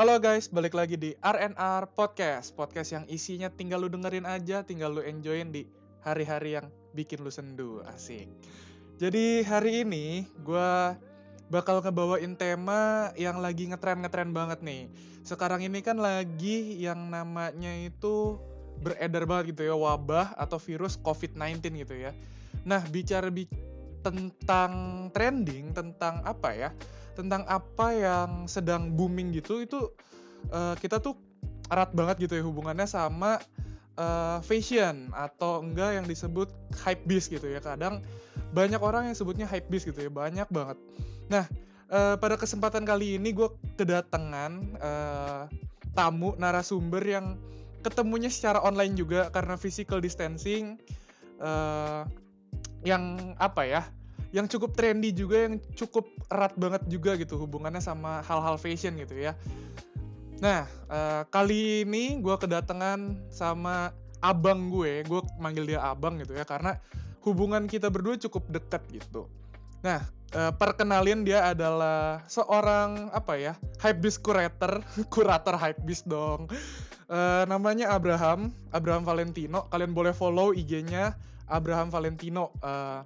Halo guys, balik lagi di RNR Podcast. Podcast yang isinya tinggal lu dengerin aja, tinggal lu enjoyin di hari-hari yang bikin lu sendu, asik. Jadi hari ini gue bakal ngebawain tema yang lagi ngetren-ngetren banget nih. Sekarang ini kan lagi yang namanya itu beredar banget gitu ya, wabah atau virus COVID-19 gitu ya. Nah, bicara bi tentang trending, tentang apa ya tentang apa yang sedang booming gitu itu uh, kita tuh erat banget gitu ya hubungannya sama uh, fashion atau enggak yang disebut hype beast gitu ya. Kadang banyak orang yang sebutnya hype beast gitu ya banyak banget. Nah uh, pada kesempatan kali ini gue kedatangan uh, tamu narasumber yang ketemunya secara online juga karena physical distancing uh, yang apa ya yang cukup trendy juga yang cukup erat banget juga gitu hubungannya sama hal-hal fashion gitu ya. Nah uh, kali ini gue kedatangan sama abang gue, gue manggil dia abang gitu ya karena hubungan kita berdua cukup dekat gitu. Nah uh, perkenalin dia adalah seorang apa ya hypebeast curator, kurator hypebeast dong. Uh, namanya Abraham, Abraham Valentino. Kalian boleh follow IG-nya Abraham Valentino. Uh,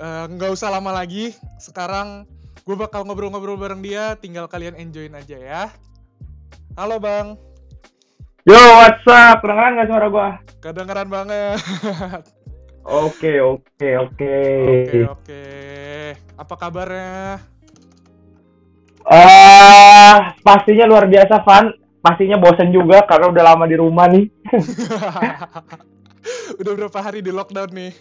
nggak uh, usah lama lagi. Sekarang gue bakal ngobrol-ngobrol bareng dia. Tinggal kalian enjoyin aja ya. Halo bang. Yo, what's up? Kedengeran nggak suara gue? Kedengeran banget. Oke, oke, oke. Oke, oke. Apa kabarnya? uh, pastinya luar biasa, Van. Pastinya bosen juga karena udah lama di rumah nih. udah berapa hari di lockdown nih?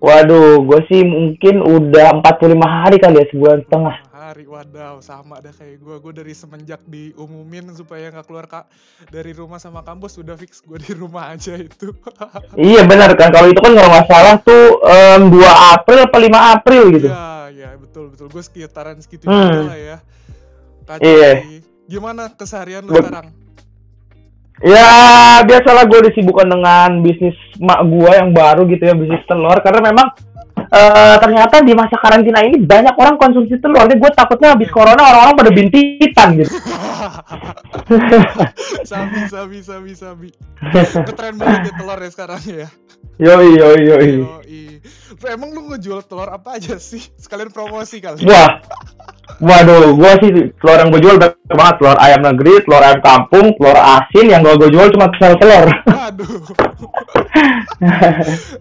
Waduh, gue sih mungkin udah 45 hari kali ya, sebulan setengah. Hari, wadaw, sama ada kayak gue. Gue dari semenjak diumumin supaya nggak keluar kak dari rumah sama kampus, sudah fix gue di rumah aja itu. iya benar kan, kalau itu kan kalau nggak salah tuh um, 2 April apa 5 April gitu. Iya, iya betul betul. Gue sekitaran segitu hmm. juga lah ya. Kacau iya. Gimana keseharian lu sekarang? Ya biasalah gue disibukkan dengan bisnis mak gue yang baru gitu ya bisnis telur karena memang uh, ternyata di masa karantina ini banyak orang konsumsi telur. Jadi gue takutnya habis corona orang-orang pada bintitan gitu. sabi sabi sabi sabi. Ngetren banget ya telur ya sekarang ya. Yoi yoi yoi. yoi. Emang lu ngejual telur apa aja sih? Sekalian promosi kali. Wah, Waduh, gua sih telur yang gue jual banyak banget. Telur ayam negeri, telur ayam kampung, telur asin. Yang gue gue jual cuma sel telur. Waduh.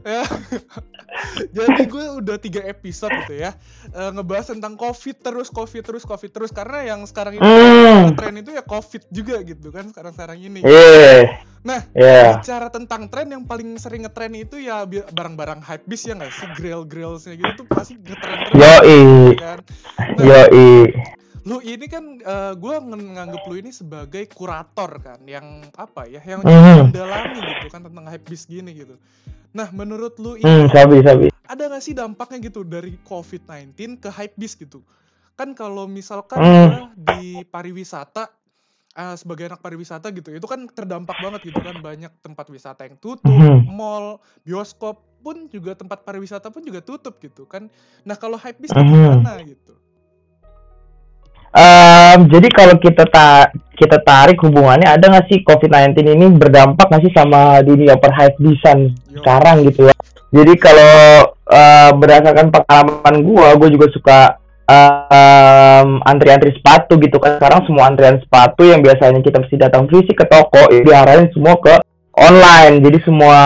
ya. Jadi gue udah tiga episode gitu ya uh, ngebahas tentang covid terus covid terus covid terus karena yang sekarang ini mm. tren itu ya covid juga gitu kan sekarang sekarang ini. Yeah. Nah, yeah. bicara tentang tren yang paling sering ngetren itu ya barang-barang hype bis ya nggak sih grill grillsnya gitu tuh pasti ngetren. Yo i. Kan? Nah, Yo i. Lu ini kan uh, eh, gue nganggep lu ini sebagai kurator kan, yang apa ya, yang mm. mendalami gitu kan tentang hype bis gini gitu. Nah, menurut lu ini hmm, sabi, sabi. ada nggak sih dampaknya gitu dari COVID-19 ke hype bis gitu? Kan kalau misalkan mm. di pariwisata uh, sebagai anak pariwisata gitu, itu kan terdampak banget gitu kan banyak tempat wisata yang tutup, mm. mall, bioskop pun juga tempat pariwisata pun juga tutup gitu kan. Nah, kalau hype bis mm. gimana gitu? Um, jadi kalau kita ta kita tarik hubungannya ada nggak sih COVID-19 ini berdampak nggak sih sama dunia perhypebisan sekarang gitu ya? Jadi kalau uh, berdasarkan pengalaman gua, gua juga suka um, antri-antri sepatu gitu kan. Sekarang semua antrian sepatu yang biasanya kita mesti datang fisik ke toko, diarahin semua ke online. Jadi semua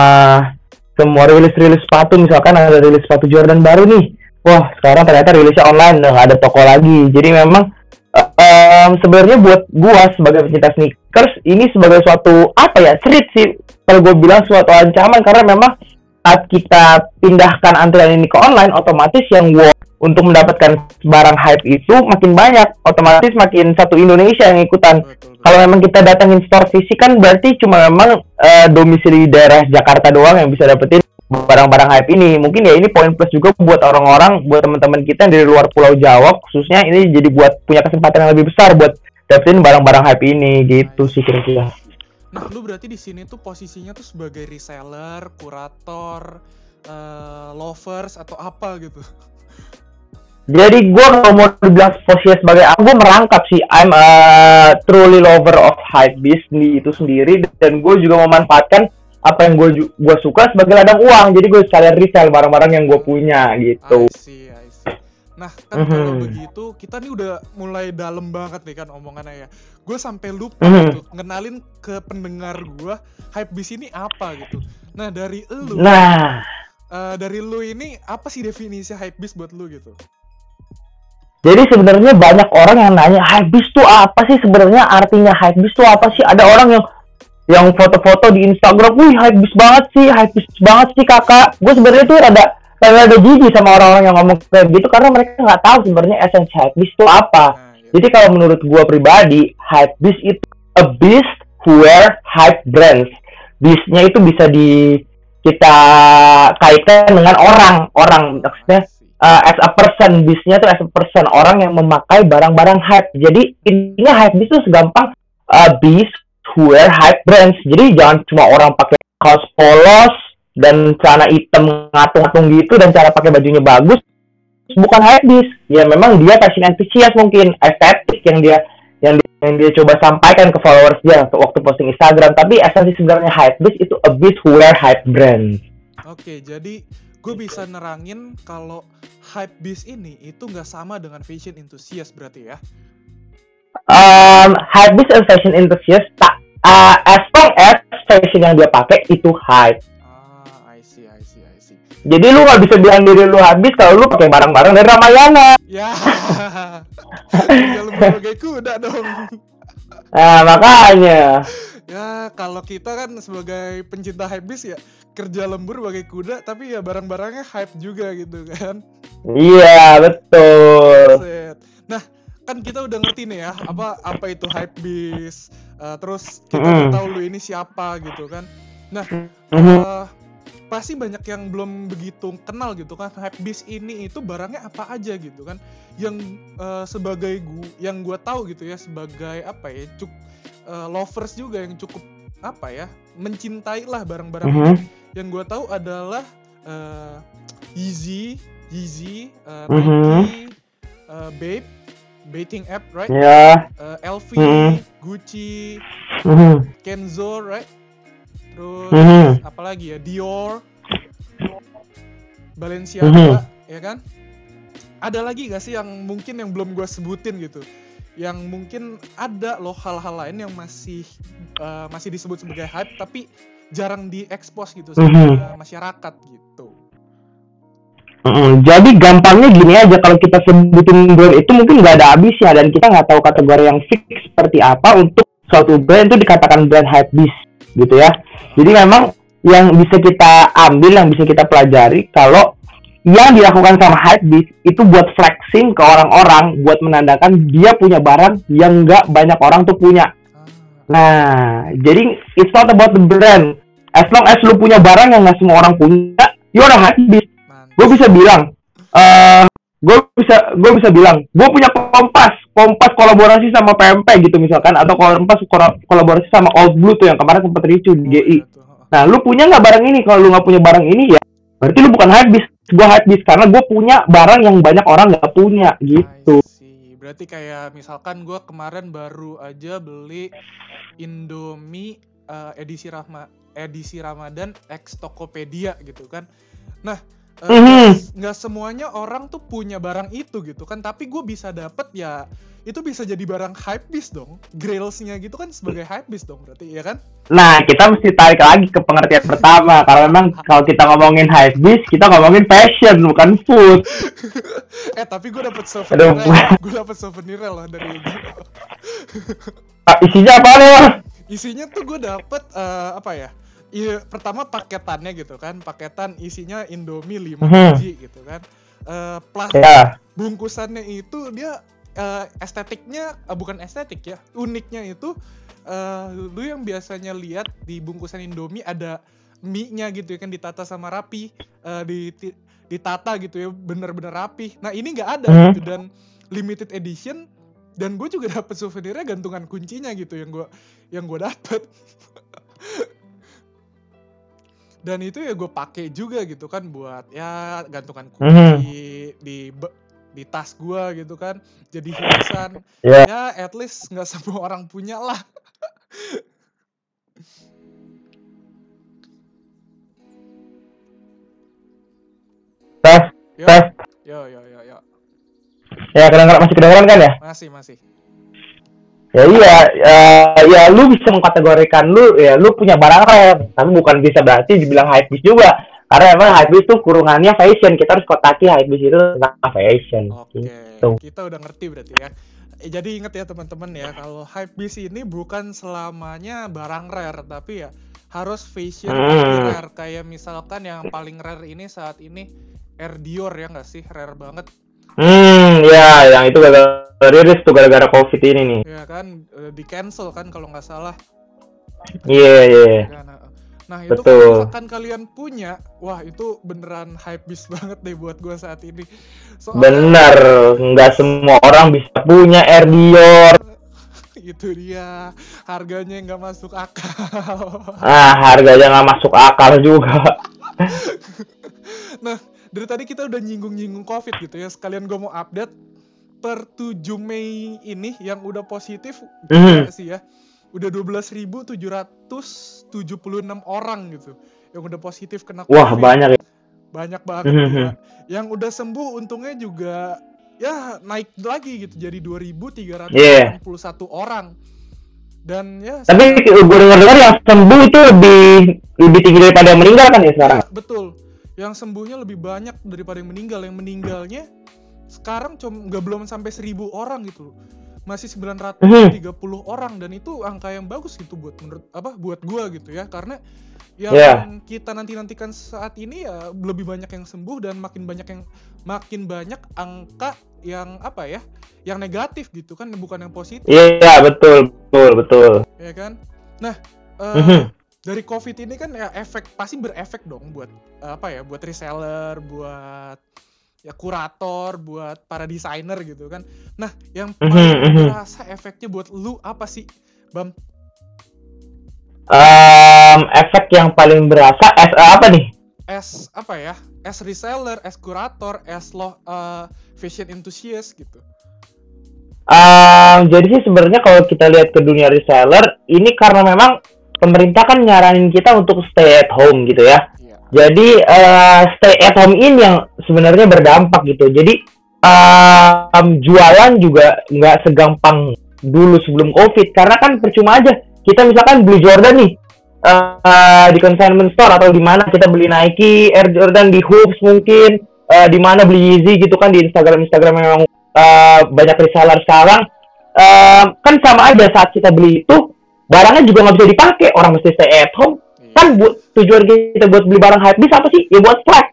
semua rilis-rilis sepatu misalkan ada rilis sepatu Jordan baru nih. Wah, sekarang ternyata rilisnya online, nggak ada toko lagi. Jadi memang um, sebenarnya buat gua sebagai pecinta sneakers ini sebagai suatu apa ya street sih kalau gue bilang suatu ancaman karena memang saat kita pindahkan antrian ini ke online otomatis yang gua untuk mendapatkan barang hype itu makin banyak otomatis makin satu Indonesia yang ikutan kalau memang kita datangin store fisik kan berarti cuma memang uh, domisili daerah Jakarta doang yang bisa dapetin barang-barang hype ini. Mungkin ya ini poin plus juga buat orang-orang, buat teman-teman kita yang dari luar Pulau Jawa khususnya ini jadi buat punya kesempatan yang lebih besar buat dapetin barang-barang hype ini gitu sih kira-kira. Nah, lu berarti di sini tuh posisinya tuh sebagai reseller, kurator, uh, lovers atau apa gitu? Jadi gue kalau mau dibilang posisi sebagai aku gue merangkap sih I'm a truly lover of hype beast itu sendiri dan gue juga memanfaatkan apa yang gue gue suka sebagai ladang uang jadi gue sekalian resell barang-barang yang gue punya gitu I see, I see. Nah kan mm -hmm. kalau begitu kita nih udah mulai dalam banget nih kan omongannya ya. Gue sampai lupa mm -hmm. gitu ngenalin ke pendengar gue hype beast ini apa gitu. Nah dari lu, nah uh, dari lu ini apa sih definisi hype beast buat lu gitu? Jadi sebenarnya banyak orang yang nanya hypebeast tuh apa sih sebenarnya artinya hypebeast tuh apa sih? Ada orang yang yang foto-foto di Instagram, wih hypebeast banget sih, hypebeast banget sih kakak. Gue sebenarnya tuh rada rada jijik sama orang-orang yang ngomong kayak gitu karena mereka nggak tahu sebenarnya esensi hypebeast tuh apa. Nah, iya. Jadi kalau menurut gue pribadi, hypebeast itu a beast who wear hype brands. Beastnya itu bisa di kita kaitkan dengan orang, orang maksudnya uh, as a person bisnya tuh as a person orang yang memakai barang-barang hype. Jadi intinya hype bis tuh segampang uh, bis wear hype brands. Jadi jangan cuma orang pakai kaos polos dan celana hitam ngatung-ngatung gitu dan cara pakai bajunya bagus. Bukan hype bis ya memang dia fashion enthusiast mungkin estetik yang dia yang dia, yang dia coba sampaikan ke followers dia waktu posting Instagram. Tapi esensi sebenarnya hype bis itu a who wear hype brands Oke, jadi gue bisa nerangin kalau hype beast ini itu nggak sama dengan fashion enthusiast berarti ya? Um, hype beast and fashion enthusiast tak uh, as long as fashion yang dia pakai itu hype. Ah, I see, I see, I see. Jadi lu nggak bisa bilang diri lu habis kalau lu pakai barang-barang dari Ramayana. Ya, tinggal berbagai kuda dong. Nah, makanya. Ya, kalau kita kan sebagai pencinta hype beast ya kerja lembur bagai kuda tapi ya barang-barangnya hype juga gitu kan. Iya betul. Nah kan kita udah ngerti nih ya apa apa itu hype bis uh, terus kita mm. tahu lu ini siapa gitu kan. Nah uh, pasti banyak yang belum begitu kenal gitu kan hype bis ini itu barangnya apa aja gitu kan. Yang uh, sebagai gua yang gua tahu gitu ya sebagai apa ya cuk uh, lovers juga yang cukup apa ya mencintai lah barang-barang mm -hmm yang gue tahu adalah uh, Yeezy, Yeezy, uh, Nike, mm-hmm. uh, Babe, dating app, right? Yeah. Uh, LV, mm-hmm. Gucci, mm-hmm. Kenzo, right? Terus mm-hmm. apalagi ya Dior, Balenciaga, mm-hmm. ya kan? Ada lagi gak sih yang mungkin yang belum gue sebutin gitu? Yang mungkin ada loh hal-hal lain yang masih uh, masih disebut sebagai hype tapi jarang diekspos gitu sama mm -hmm. masyarakat gitu. Mm, jadi gampangnya gini aja kalau kita sebutin brand itu mungkin nggak ada habisnya dan kita nggak tahu kategori yang fix seperti apa untuk suatu brand itu dikatakan brand hype beast gitu ya. Jadi memang yang bisa kita ambil yang bisa kita pelajari kalau yang dilakukan sama hype beast itu buat flexing ke orang-orang buat menandakan dia punya barang yang nggak banyak orang tuh punya. Ah. Nah, jadi it's not about the brand. As long as lu punya barang yang nggak semua orang punya you udah habis gue bisa bilang uh, gue bisa gue bisa bilang gue punya kompas. Kompas kolaborasi sama PMP gitu misalkan atau kompas kolaborasi sama Old Blue tuh yang kemarin sempat ricu di GI nah lu punya nggak barang ini? Kalau lu nggak punya barang ini ya berarti lu bukan habis gue habis karena gue punya barang yang banyak orang nggak punya gitu berarti kayak misalkan gue kemarin baru aja beli Indomie uh, edisi Rahma edisi Ramadan X Tokopedia gitu kan. Nah, nggak uh, mm-hmm. semuanya orang tuh punya barang itu gitu kan, tapi gue bisa dapet ya itu bisa jadi barang hype beast dong. Grailsnya gitu kan sebagai hype beast dong berarti ya kan? Nah, kita mesti tarik lagi ke pengertian pertama. Karena memang kalau kita ngomongin hype beast, kita ngomongin fashion bukan food. eh, tapi gue dapet souvenir. gue dapet souvenir loh dari ah, Isinya apa nih, Isinya tuh gue dapet uh, apa ya? Iya, pertama paketannya gitu kan, paketan isinya Indomie 5 hmm. biji gitu kan. Uh, plastik yeah. bungkusannya itu dia uh, estetiknya uh, bukan estetik ya, uniknya itu uh, lu yang biasanya lihat di bungkusan Indomie ada mie-nya gitu ya kan ditata sama rapi, uh, di ditata gitu ya bener-bener rapi. Nah ini nggak ada hmm. gitu dan limited edition dan gue juga dapet souvenirnya gantungan kuncinya gitu yang gue yang gue dapet dan itu ya gue pakai juga gitu kan buat ya gantungan kunci mm -hmm. di di tas gua gitu kan. Jadi hiasan. Ya. ya at least nggak semua orang punya lah. Tes yo tes. Yo yo yo yo ya kedengeran masih kedengeran kan ya? Masih masih ya iya eh, ya lu bisa mengkategorikan lu ya lu punya barang rare tapi bukan bisa berarti dibilang hype beast juga karena emang hype beast tuh kurungannya fashion kita harus kotaki hype beast itu tentang fashion Oke, Gitu. kita udah ngerti berarti ya. Eh, Jadi inget ya teman-teman ya, kalau hype beast ini bukan selamanya barang rare, tapi ya harus fashion Hmm. rare. Kayak misalkan yang paling rare ini saat ini Air Dior ya nggak sih, rare banget. Hmm ya yang itu gara-gara rilis tuh gara-gara covid ini nih Ya kan, eh, di cancel kan kalau nggak salah. iya iya Ya, nah, nah, itu Betul. kalau misalkan kalian punya, wah itu beneran hype beast banget deh buat gua saat ini. Soalnya bener nggak semua orang bisa punya Air Dior itu dia harganya nggak masuk akal. ah harganya nggak masuk akal juga Nah, dari tadi kita udah nyinggung-nyinggung COVID gitu ya. Sekalian gue mau update per 7 Mei ini yang udah positif gila sih ya. Udah 12.776 orang gitu yang udah positif kena COVID. wah banyak ya Banyak banget gila. Yang udah sembuh untungnya juga ya naik lagi gitu jadi 2.361 orang. Dan ya tapi gue dengar-dengar yang sembuh itu lebih lebih tinggi daripada yang meninggal kan ya sekarang Ya, betul. Yang sembuhnya lebih banyak daripada yang meninggal. Yang meninggalnya sekarang cuma nggak belum sampai 1000 orang gitu. loh. Masih 930 orang dan itu angka yang bagus gitu buat menurut apa buat gua gitu ya. Karena yang Yeah. kita nanti-nantikan saat ini ya lebih banyak yang sembuh dan makin banyak yang makin banyak angka yang apa ya? Yang negatif gitu kan bukan yang positif iya betul betul betul ya kan. Nah, eh, Mhm. Dari covid ini kan ya efek pasti berefek dong buat eh, apa ya buat reseller buat ya kurator buat para desainer gitu kan. Nah yang Mhm, paling mhm. terasa efeknya buat lu apa sih bam? Em, efek yang paling berasa es eh, apa nih? As apa ya as reseller as kurator as lo eh, fashion enthusiast gitu. Em, jadi sih sebenarnya kalau kita lihat ke dunia reseller ini karena memang pemerintah kan nyaranin kita untuk stay at home gitu ya. Iya. Jadi eh, stay at home ini yang sebenarnya berdampak gitu. Jadi em, jualan juga nggak segampang dulu sebelum covid. Karena kan percuma aja kita misalkan beli Jordan nih eh, di consignment store atau di mana kita beli Nike, Air Jordan di Hoops mungkin eh, di mana beli Yeezy gitu kan di Instagram Instagram memang eh, banyak reseller sekarang. Eh, kan sama aja saat kita beli itu barangnya juga nggak bisa dipakai orang mesti stay at home. Iya, kan buat tujuan kita buat beli barang hype apa sih? Ya buat flex.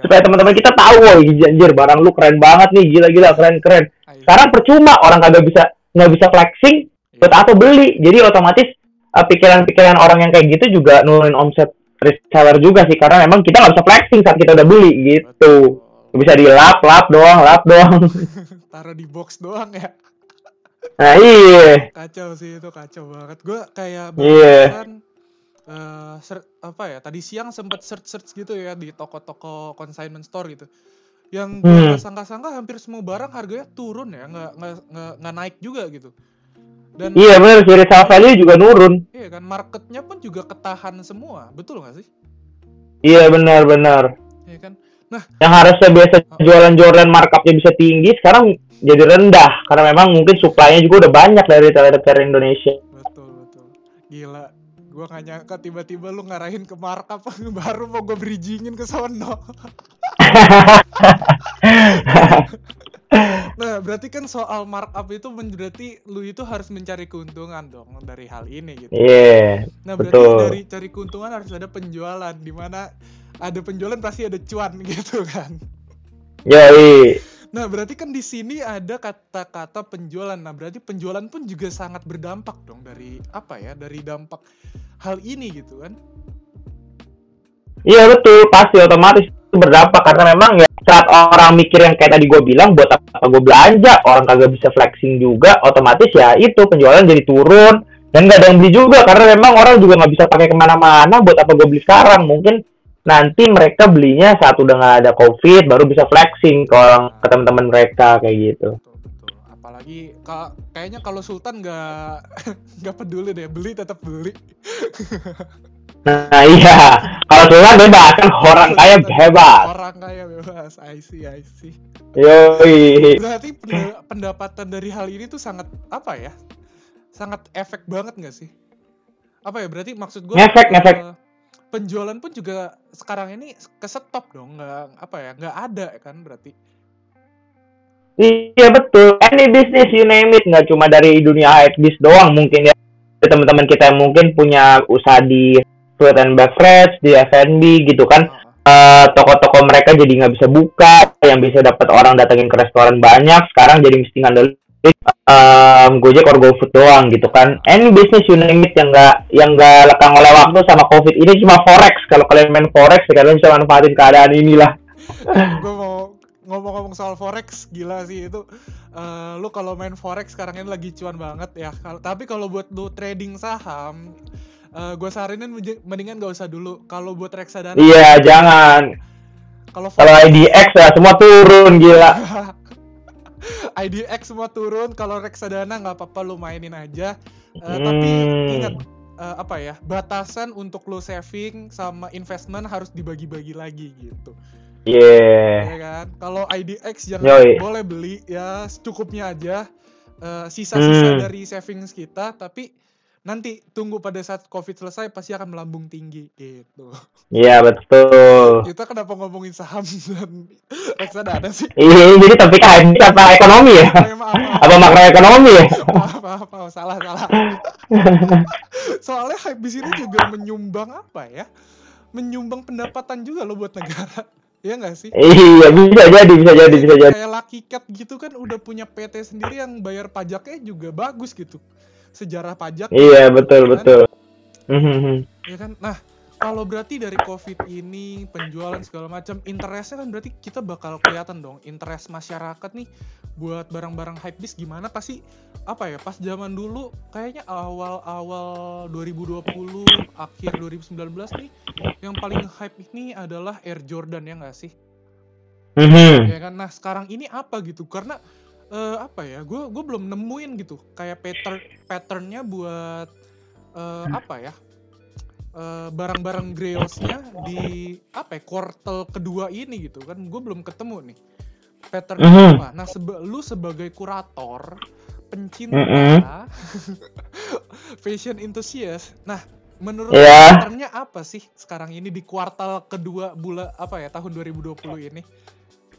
Iya. supaya teman-teman kita tahu wah anjir barang lu keren banget nih gila-gila keren-keren iya. sekarang percuma orang kagak bisa nggak bisa flexing buat apa beli. Jadi otomatis eh, pikiran-pikiran orang yang kayak gitu juga nurunin omset reseller juga sih karena memang kita nggak bisa flexing saat kita udah beli gitu. Betul. bisa dilap lap doang lap doang. Taruh di box doang ya nah iya. Kacau sih itu kacau banget. Gue kayak Iya. barusan eh, ser- apa ya tadi siang sempet search search gitu ya di toko-toko consignment store gitu. Yang gue Hmm. sangka-sangka hampir semua barang harganya turun ya nggak nggak nggak naik juga gitu. Dan iya bener sih resale value juga nurun. Iya kan marketnya pun juga ketahan semua betul nggak sih? Iya benar-benar iya kan? Yang harusnya biasa jualan Jordan markupnya bisa tinggi sekarang jadi rendah karena memang mungkin supply-nya juga udah banyak dari retailer Indonesia. betul betul gila gue nggak nyangka tiba-tiba lu ngarahin ke markup baru mau gue bridgingin ke sono Nah, berarti kan soal markup itu berarti lu itu harus mencari keuntungan dong dari hal ini gitu. Iya, Nah, berarti betul. dari cari keuntungan harus ada penjualan di mana ada penjualan pasti ada cuan gitu kan. yoi. Nah, berarti kan di sini ada kata-kata penjualan. Nah, berarti penjualan pun juga sangat berdampak dong dari apa ya? Dari dampak hal ini gitu kan. Iya betul, pasti otomatis berdampak karena memang ya saat orang mikir yang kayak tadi gue bilang buat apa gue belanja, orang kagak bisa flexing juga, otomatis ya itu penjualan jadi turun dan nggak ada yang beli juga karena memang orang juga nggak bisa pakai ke mana-mana buat apa gue beli sekarang mungkin nanti mereka belinya saat udah nggak ada covid baru bisa flexing ke orang ke teman-teman mereka kayak gitu. Betul betul. Apalagi ka- kayaknya kalau Sultan nggak nggak peduli deh beli tetap beli. Nah iya. Kalau Sultan bebas kan orang kaya bebas. Orang kaya bebas. I see I see. Yoi. Berarti penda- pendapatan dari hal ini tuh sangat apa ya sangat efek banget nggak sih? Apa ya berarti maksud gue Ngefek, ngefek. Penjualan pun juga sekarang ini kesetop dong nggak apa ya nggak ada kan berarti Iya betul. Any business you name it nggak cuma dari dunia hypebeast doang mungkin ya. Teman-teman kita yang mungkin punya usaha di food and beverage, di F&B gitu kan. Eh, toko-toko mereka jadi nggak bisa buka, yang bisa dapat orang datengin ke restoran banyak, sekarang jadi mesti ngandelin um, Gojek or GoFood doang gitu kan. Any business you name it yang nggak yang nggak lekang oleh waktu sama COVID ini cuma forex. Kalau kalian main forex, ya kalian bisa manfaatin keadaan inilah. gue mau ngomong-ngomong soal forex gila sih itu Eh, lu kalau main forex sekarang ini lagi cuan banget ya tapi kalau buat lu trading saham gue saranin mendingan gak usah dulu kalau buat reksadana Iya, jangan. kalau IDX ya semua turun gila. IDX semua turun kalau reksadana nggak apa-apa lu mainin aja tapi Hmm. ingat eh, apa ya batasan untuk lu saving sama investment harus dibagi-bagi lagi gitu Yeah. ya kan kalau IDX jangan Yoi. boleh beli ya secukupnya aja Eh, sisa-sisa Hmm. dari savings kita tapi nanti tunggu pada saat covid selesai pasti akan melambung tinggi gitu Iya betul. kita kenapa ngomongin saham dan reksadana sih Iya, jadi topik hype apa ekonomi ya? Maaf, maaf. Apa makroekonomi ya? maaf, maaf, maaf, salah, salah. Soalnya hype di sini juga menyumbang apa ya? Menyumbang pendapatan juga loh buat negara. Iya nggak sih? iya, bisa jadi, bisa jadi, bisa jadi. Kayak Lucky Cat gitu kan udah punya PT sendiri yang bayar pajaknya juga bagus gitu. Sejarah pajak. Iya, betul, ya kan? betul. Mhm. Ya kan? Nah, kalau berarti dari COVID ini penjualan segala macam interestnya kan berarti kita bakal kelihatan dong interest masyarakat nih buat barang-barang hypebeast gimana pasti apa ya pas zaman dulu kayaknya awal-awal 2020 akhir 2019 nih yang paling hype ini adalah Air Jordan ya nggak sih Mhm. ya kan nah sekarang ini apa gitu karena eh, apa ya gue gue belum nemuin gitu kayak pattern patternnya buat eh, apa ya eh, barang-barang grailsnya di apa ya kuartal kedua ini gitu kan gue belum ketemu nih patternnya Mhm. apa nah seba- lu sebagai kurator pencinta Mhm. fashion enthusiast nah menurut Iya. patternnya apa sih sekarang ini di kuartal kedua bulan apa ya tahun 2020 ini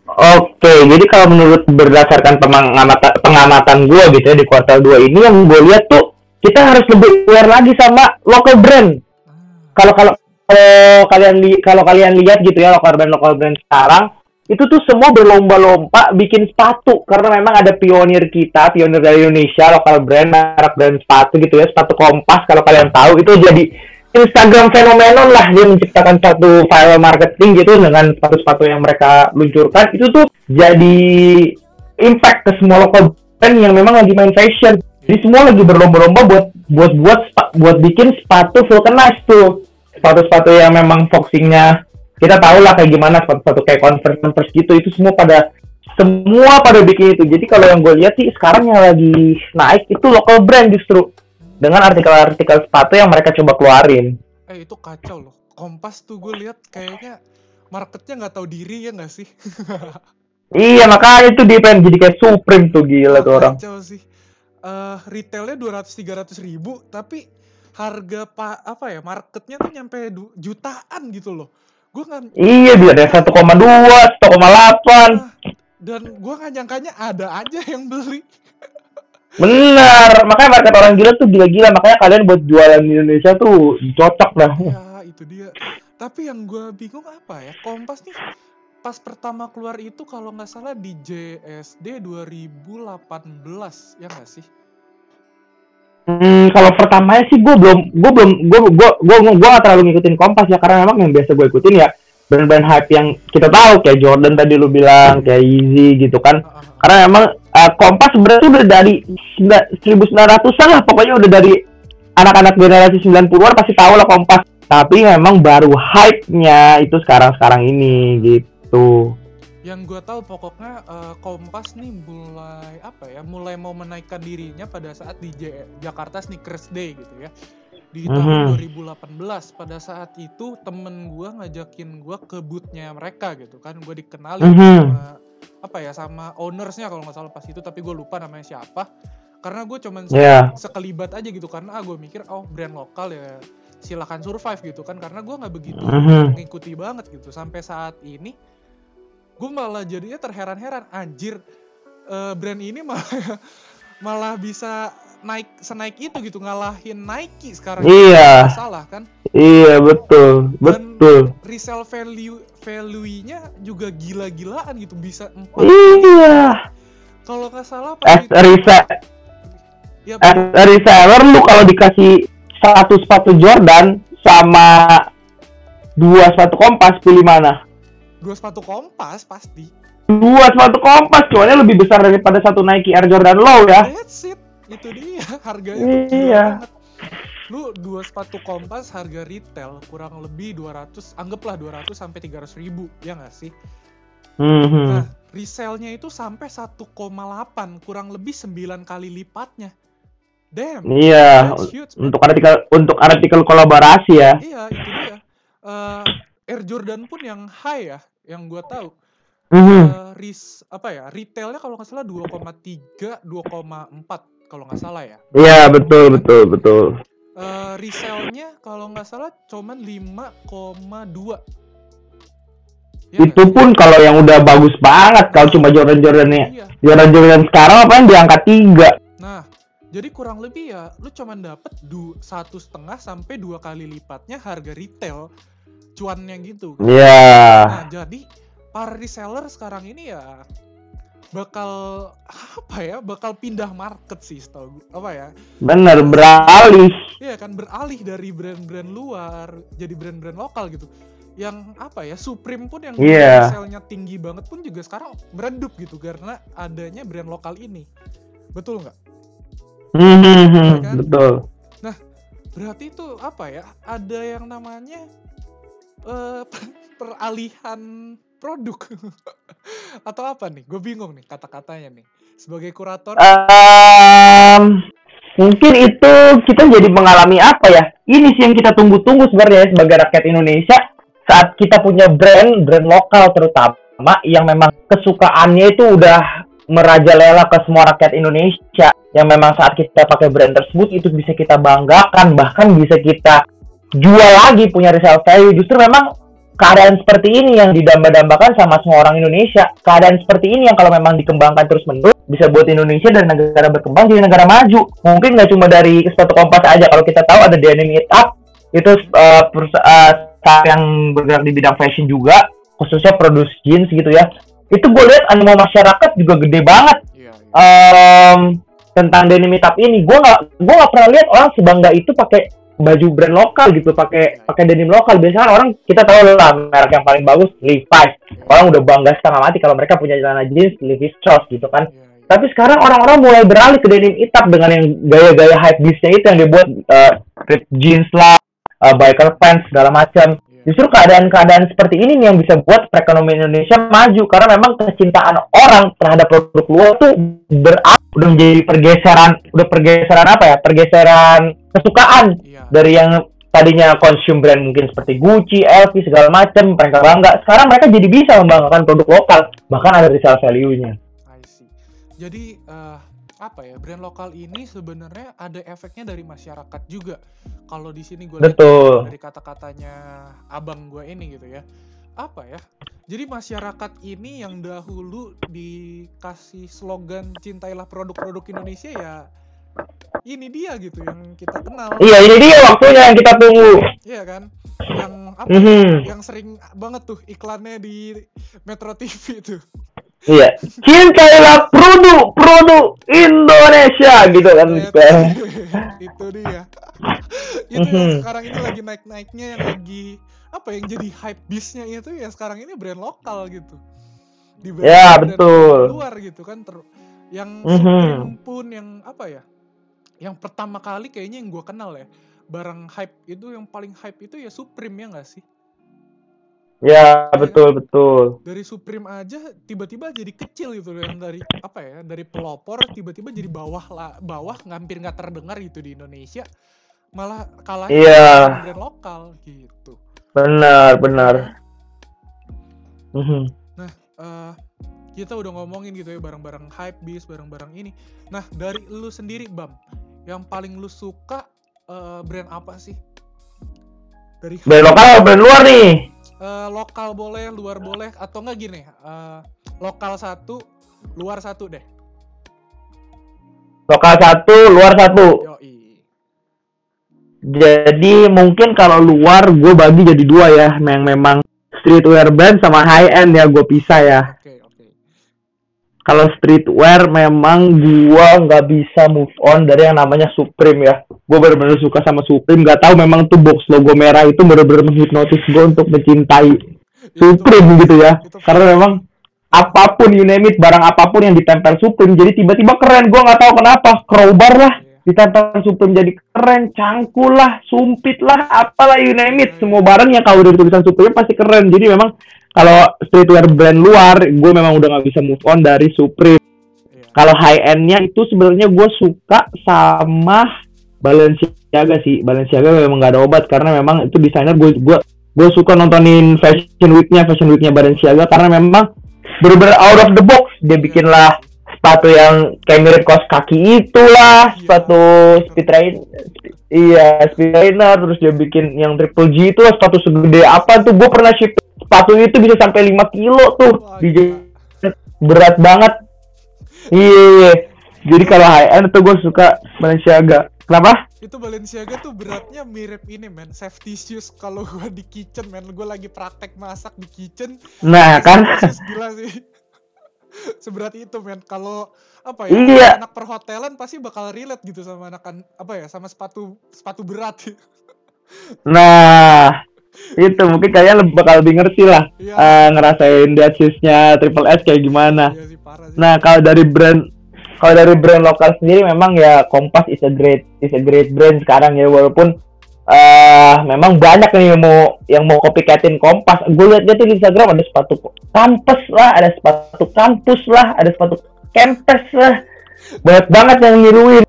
Oke, jadi kalau menurut berdasarkan pengamatan pengamatan gue gitu ya di kuartal 2 ini yang gue lihat tuh kita harus lebih aware lagi sama local brand. Ah. Kalau kalau kalau kalian li kalau kalian lihat gitu ya local brand local brand sekarang itu tuh semua berlomba-lomba bikin sepatu karena memang ada pionir kita, pionir dari Indonesia, lokal brand, merek brand sepatu gitu ya, sepatu kompas kalau kalian tahu itu jadi Instagram fenomenon lah dia menciptakan satu viral marketing gitu dengan sepatu-sepatu yang mereka luncurkan. Itu tuh jadi impact ke semua lokal brand yang memang lagi main fashion. Jadi semua lagi berlomba-lomba buat buat buat buat bikin sepatu vulcanize tuh. Sepatu-sepatu yang memang foxingnya kita tahu lah kayak gimana sepatu-sepatu kayak converse converse gitu itu semua pada semua pada bikin itu. Jadi kalau yang gue lihat sih sekarang yang lagi naik itu local brand justru dengan artikel-artikel sepatu yang mereka coba keluarin Eh itu kacau loh. Kompas tuh gue lihat kayaknya marketnya nggak tahu diri ya nggak sih? iya makanya itu dia pengen jadi kayak Supreme tuh gila tuh orang Kacau sih. Eh retailnya 200-300 ribu tapi harga pak apa ya marketnya tuh nyampe jutaan gitu loh. Gue nggak iya bisa ada 1,2 1,8 ah, dan gue nggak nyangkanya ada aja yang beli. Bener makanya market orang gila tuh gila-gila makanya kalian buat jualan di Indonesia tuh cocok lah Ya itu dia. Tapi yang gue bingung apa ya Kompas nih pas pertama keluar itu kalau nggak salah di JSD 2018 ya nggak sih? Hmm, kalau pertamanya sih gue belum, gue belum, gue gue gue gue gak terlalu ngikutin Kompas ya karena memang yang biasa gue ikutin ya brand-brand hype yang kita tahu kayak Jordan tadi lu bilang kayak Yeezy gitu kan. Ah, ah, ah. Karena memang uh, Kompas sebenarnya udah dari 1900-an lah pokoknya udah dari anak-anak generasi 90-an pasti tahu lah Kompas tapi memang baru hype-nya itu sekarang-sekarang ini gitu. yang gue tahu pokoknya eh, Kompas nih mulai apa ya mulai mau menaikkan dirinya pada saat di J- Jakarta Sneakers Day gitu ya di tahun Mhm. 2018 pada saat itu temen gue ngajakin gue ke bootnya mereka gitu kan gue dikenalin Mhm. sama apa ya sama ownersnya kalau nggak salah pas itu tapi gue lupa namanya siapa karena gue cuman Ya. sekelibat aja gitu karena ah gue mikir oh brand lokal ya silakan survive gitu kan karena gue nggak begitu Mhm. mengikuti banget gitu sampai saat ini gue malah jadinya terheran-heran anjir eh, brand ini malah malah bisa naik senaik itu gitu ngalahin Nike sekarang Iya. Salah kan Iya betul, betul. resale value value-nya juga gila-gilaan gitu bisa empat Iya. kalau nggak salah pas As itu a rese- ya reseller lu kalau dikasih satu sepatu Jordan sama dua sepatu kompas pilih mana? dua sepatu kompas pasti Dua sepatu kompas cuannya lebih besar daripada satu Nike Air Jordan Low ya. That's it. Itu dia harganya tuh gila Iya. Lu dua sepatu kompas harga retail kurang lebih 200, anggaplah 200 sampai 300 ribu, ya nggak sih? Mhm. Nah, resell-nya itu sampai 1,8, kurang lebih 9 kali lipatnya. Damn, Iya, huge. man. untuk artikel untuk artikel kolaborasi ya. Iya, itu dia. Eh, Air Jordan pun yang high ya, yang gua tahu. Mhm. Eh, ris apa ya? Retailnya kalau nggak salah 2,3, 2,4 kalau nggak salah ya. Iya betul betul betul. Eh, resell-nya kalau nggak salah cuman 5,2. Ya Itu sih? pun kalau yang udah bagus banget kalau cuma Jordan Jordannya Iya. Jordan Jordan sekarang apa yang di angka tiga. Nah, jadi kurang lebih ya, lu cuman dapet du satu setengah sampai dua kali lipatnya harga retail cuannya gitu. Iya. Nah, jadi para reseller sekarang ini ya bakal apa ya? Bakal pindah market sih, setahu. Apa ya? Bener beralih. Iya kan beralih dari brand-brand luar jadi brand-brand lokal gitu. Yang apa ya Supreme pun yang Iya. resellnya tinggi banget pun juga sekarang meredup gitu karena adanya brand lokal ini. Betul nggak? Mhm, kan? Betul. Berarti itu apa ya? Ada yang namanya eh peralihan produk atau apa nih? Gue bingung nih kata-katanya nih. Sebagai kurator, Em, mungkin itu kita jadi mengalami apa ya? Ini sih yang kita tunggu-tunggu sebenarnya ya, sebagai rakyat Indonesia saat kita punya brand brand lokal terutama yang memang kesukaannya itu udah merajalela ke semua rakyat Indonesia yang memang saat kita pakai brand tersebut itu bisa kita banggakan bahkan bisa kita jual lagi punya resale value justru memang keadaan seperti ini yang didamba-dambakan sama semua orang Indonesia. Keadaan seperti ini yang kalau memang dikembangkan terus menerus bisa buat Indonesia dan negara berkembang jadi negara maju. Mungkin nggak cuma dari sepatu kompas aja kalau kita tahu ada Denim It Up itu uh, perus- uh, startup yang bergerak di bidang fashion juga khususnya produce jeans gitu ya. Itu gue lihat animo masyarakat juga gede banget. Em, tentang denim hitam ini. Gue nggak gue nggak pernah lihat orang sebangga itu pakai baju brand lokal gitu pakai pakai denim lokal biasanya kan orang kita tahu lah merek yang paling bagus Levi's orang udah bangga setengah mati kalau mereka punya celana jeans Levi's Strauss gitu kan Iya, iya. tapi sekarang orang-orang mulai beralih ke denim hitam dengan yang gaya-gaya hype beastnya itu yang dibuat uh, ripped jeans lah uh, biker pants segala macam Iya. justru keadaan-keadaan seperti ini nih yang bisa buat perekonomian Indonesia maju karena memang kecintaan orang terhadap produk luar tuh beralih udah menjadi pergeseran udah pergeseran apa ya pergeseran kesukaan. Dari yang tadinya konsum brand mungkin seperti Gucci, LV segala macam mereka bangga sekarang mereka jadi bisa membanggakan produk lokal bahkan ada resale value-nya I see. Jadi eh, apa ya brand lokal ini sebenarnya ada efeknya dari masyarakat juga. Kalau di sini gue dari kata-katanya abang gue ini gitu ya. Apa ya? Jadi masyarakat ini yang dahulu dikasih slogan cintailah produk-produk Indonesia ya ini dia gitu yang kita kenal. iya ini dia waktunya yang kita tunggu Iya kan? Yang apa? Mhm. Yang sering banget tuh iklannya di Metro TV tuh. iya cintailah produk produk Indonesia gitu kan itu dia itu yang Mhm. sekarang ini lagi naik naiknya yang lagi apa yang jadi hype bisnya itu ya sekarang ini brand lokal gitu di Ya, betul. luar gitu kan ter yang Mhm. Supreme pun yang apa ya yang pertama kali kayaknya yang gue kenal ya barang hype itu yang paling hype itu ya Supreme ya nggak sih? Ya, betul betul. Dari Supreme aja tiba-tiba jadi kecil gitu loh yang dari apa ya? Dari pelopor tiba-tiba jadi bawah lah, bawah hampir nggak terdengar gitu di Indonesia. Malah kalah Iya. brand lokal gitu. Benar, benar. Mhm. Eh, kita udah ngomongin gitu ya barang-barang hype bis, barang-barang ini. Nah, dari lu sendiri, Bam, yang paling lu suka eh, brand apa sih? Dari Brand lokal atau brand luar nih? Eh, lokal boleh, luar boleh, atau enggak gini, eh, lokal satu, luar satu deh. Lokal satu, luar satu. Yoi. Jadi mungkin kalau luar gue bagi jadi dua ya, yang memang streetwear brand sama high end ya gue pisah ya. Kalau streetwear memang gue nggak bisa move on dari yang namanya Supreme ya. Gue bener-bener suka sama Supreme. Gak tahu memang tuh box logo merah itu bener-bener menghipnotis gue untuk mencintai Supreme gitu ya. itu- Karena memang apa pun you name it, barang apa pun yang ditempel Supreme jadi tiba-tiba keren. Gue nggak tahu kenapa. Crowbar lah Iya. ditempel Supreme jadi keren, cangkul lah, sumpit lah, apalah you name it. Semua barang yang kalau udah tulisan Supreme pasti keren. Jadi memang kalau streetwear brand luar, gue memang udah nggak bisa move on dari Supreme. Iya. Kalau high end-nya itu sebenarnya gue suka sama Balenciaga sih. Balenciaga memang nggak ada obat karena memang itu desainer gue gue gue suka nontonin fashion week-nya, fashion week-nya Balenciaga karena memang bener-bener out of the box. Dia bikin lah sepatu yang kayak mirip kaos kaki itulah, Iya. sepatu speed train, iya speed trainer, terus dia bikin yang triple G itu sepatu segede apa tuh? Gue pernah ship sepatu itu bisa sampai 5 kilo tuh, di berat banget. Iya, iya. Jadi kalau high end tuh gue suka Balenciaga. Kenapa? Itu Balenciaga tuh beratnya mirip ini men, safety shoes kalau gua di kitchen men, gua lagi praktek masak di kitchen. Nah kan, gila sih. Seberat itu men. Kalau apa ya? Iya. Anak perhotelan pasti bakal relate gitu sama anak apa ya? Sama sepatu sepatu berat. nah itu mungkin kalian bakal lebih ngerti lah Iya. eh, ngerasain dead shoes-nya Triple S kayak gimana. Iya sih parah sih. Nah kalau dari brand kalau dari brand lokal sendiri memang ya Kompas is a great is a great brand sekarang ya walaupun eh memang banyak nih yang mau yang mau copycatin Kompas. Gue lihat tuh di Instagram ada sepatu kampus lah, ada sepatu kampus lah, ada sepatu campus lah. Banyak banget yang niruin.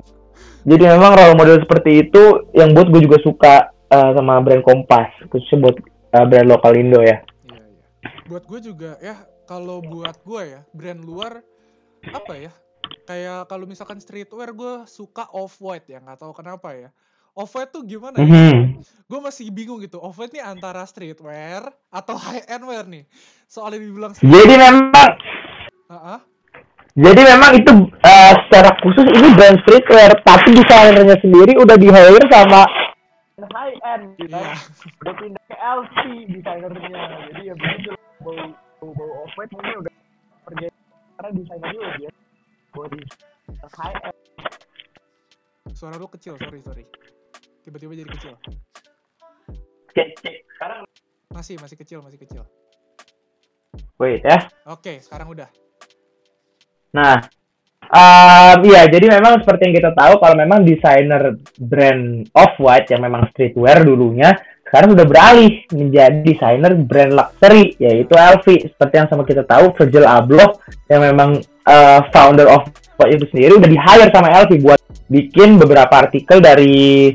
Jadi memang role model seperti itu yang buat gue juga suka eh, sama brand Kompas, khususnya buat eh, brand lokal Indo ya. Iya, iya. Buat gue juga ya, kalau buat gue ya, brand luar apa ya? Kayak kalau misalkan streetwear gue suka off white ya, nggak tahu kenapa ya. Off white tuh gimana ya? Mhm. Gue masih bingung gitu. Off white nih antara streetwear atau high end wear nih. Soalnya dibilang Jadi memang Heeh. Jadi memang itu eh, secara khusus ini brand streetwear, tapi desainernya sendiri udah di hire sama high end, gitu. Iya. udah pindah ke LV desainernya. Jadi ya begitu bau bau, bau off white mungkin udah pergi karena desainernya udah dia di high end. Suara lu kecil, sorry sorry. Tiba-tiba jadi kecil. Cek, cek. Sekarang Masih masih kecil, masih kecil. wait ya. Oke, sekarang udah. Nah, um, iya jadi memang seperti yang kita tahu kalau memang desainer brand Off-White yang memang streetwear dulunya sekarang sudah beralih menjadi desainer brand luxury yaitu LV seperti yang sama kita tahu Virgil Abloh yang memang uh, founder of White itu sendiri udah di hire sama LV buat bikin beberapa artikel dari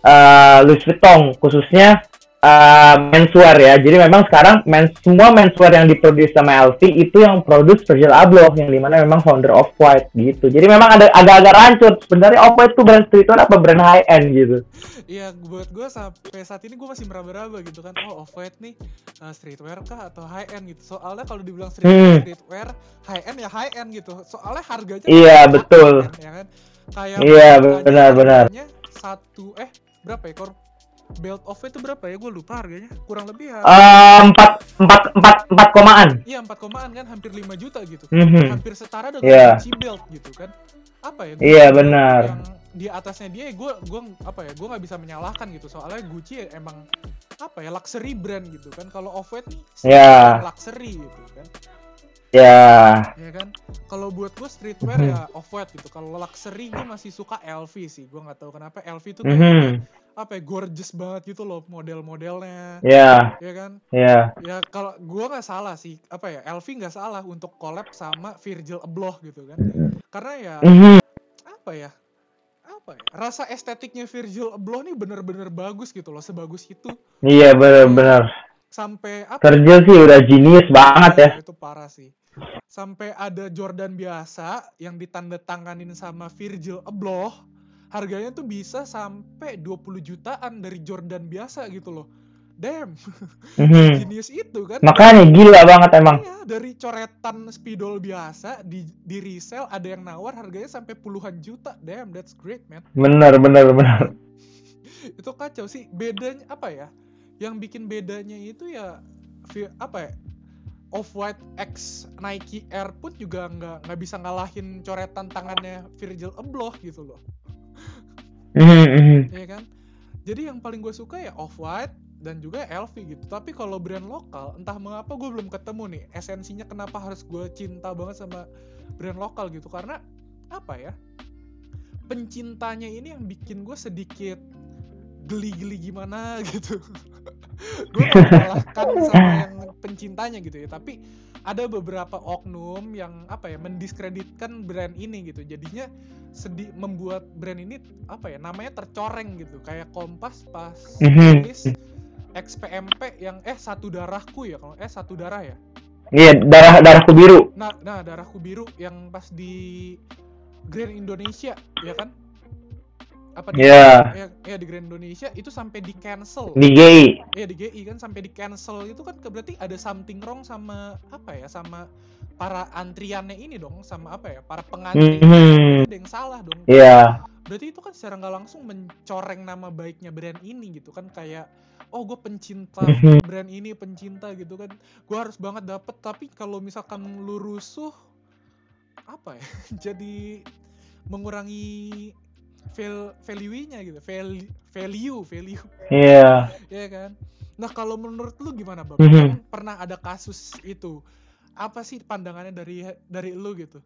uh, Louis Vuitton khususnya uh, menswear ya. Jadi memang sekarang mens, semua menswear yang diproduksi sama LV itu yang produce Virgil Abloh yang di mana memang founder of White gitu. Jadi memang ada agak-agak rancur sebenarnya Off White itu brand streetwear apa brand high end gitu. Iya, buat gue sampai saat ini gue masih meraba-raba gitu kan. Oh, off white nih uh, streetwear kah atau high end gitu. Soalnya kalau dibilang streetwear, Hmm. streetwear high end ya high end gitu. Soalnya harganya Iya, betul. kan, ya kan? Kayak Iya, benar-benar. Satu eh berapa ya? Belt off itu berapa ya? Gue lupa harganya. Kurang lebih ya. Empat empat empat empat komaan. Iya, 4 komaan kan hampir 5 juta gitu. Mhm. Hampir setara dengan Iya. Gucci belt gitu kan. Apa ya? Iya, Gucci benar. Yang di atasnya dia gue gua apa ya? Gue nggak bisa menyalahkan gitu. Soalnya Gucci ya emang apa ya? Luxury brand gitu kan. Kalau off-white nih Iya. luxury gitu kan. Ya. Ya kan? Kalau buat gue streetwear Mhm. ya off-white gitu. Kalau luxury gue masih suka LV sih. Gue nggak tahu kenapa LV itu Mhm. kayak apa ya gorgeous banget gitu loh model-modelnya Iya, ya kan iya. ya kalau gua nggak salah sih apa ya Elvi nggak salah untuk collab sama Virgil Abloh gitu kan karena ya Mhm. apa ya apa ya rasa estetiknya Virgil Abloh nih bener-bener bagus gitu loh sebagus itu Iya benar-benar. sampai apa Virgil sih udah genius banget ya. Iya, itu parah sih sampai ada Jordan biasa yang ditanda tanganin sama Virgil Abloh harganya tuh bisa sampai 20 jutaan dari Jordan biasa gitu loh damn Mhm. genius itu kan Makanya gila banget emang. Iya, dari coretan spidol biasa di di resell ada yang nawar harganya sampai puluhan juta. Damn, that's great, man. Bener bener bener. Itu kacau sih. Bedanya apa ya? Yang bikin bedanya itu ya apa ya? Off White X Nike Air pun juga nggak nggak bisa ngalahin coretan tangannya Virgil Abloh gitu loh. Mhm, mhm. Iya kan? Jadi yang paling gue suka ya Off White dan juga LV gitu. Tapi kalau brand lokal, entah mengapa gue belum ketemu nih esensinya kenapa harus gue cinta banget sama brand lokal gitu. Karena apa ya? Pencintanya ini yang bikin gue sedikit geli-geli gimana gitu. gue gak menyalahkan sama yang pencintanya gitu ya. Tapi ada beberapa oknum yang apa ya mendiskreditkan brand ini gitu. Jadinya sedih membuat brand ini apa ya namanya tercoreng gitu kayak Kompas pas Mhm. rilis XPMP yang eh satu darahku ya kalau eh satu darah ya Iya darah darahku biru. nah nah darahku biru yang pas di Grand Indonesia ya kan apa di Iya. ya, ya di Grand Indonesia itu sampai di cancel Di GI. ya di GI kan sampai di cancel itu kan berarti ada something wrong sama apa ya sama para antriannya ini dong sama apa ya para pengantri Mhm. ada yang salah dong Iya. berarti itu kan secara nggak langsung mencoreng nama baiknya brand ini gitu kan kayak oh gue pencinta Mhm. brand ini pencinta gitu kan gue harus banget dapet tapi kalau misalkan lu rusuh apa ya jadi mengurangi val- value-nya gitu. Value value value. Iya. ya kan? Nah kalau menurut lu gimana bang? Mhm. Kan pernah ada kasus itu. Apa sih pandangannya dari dari lu gitu?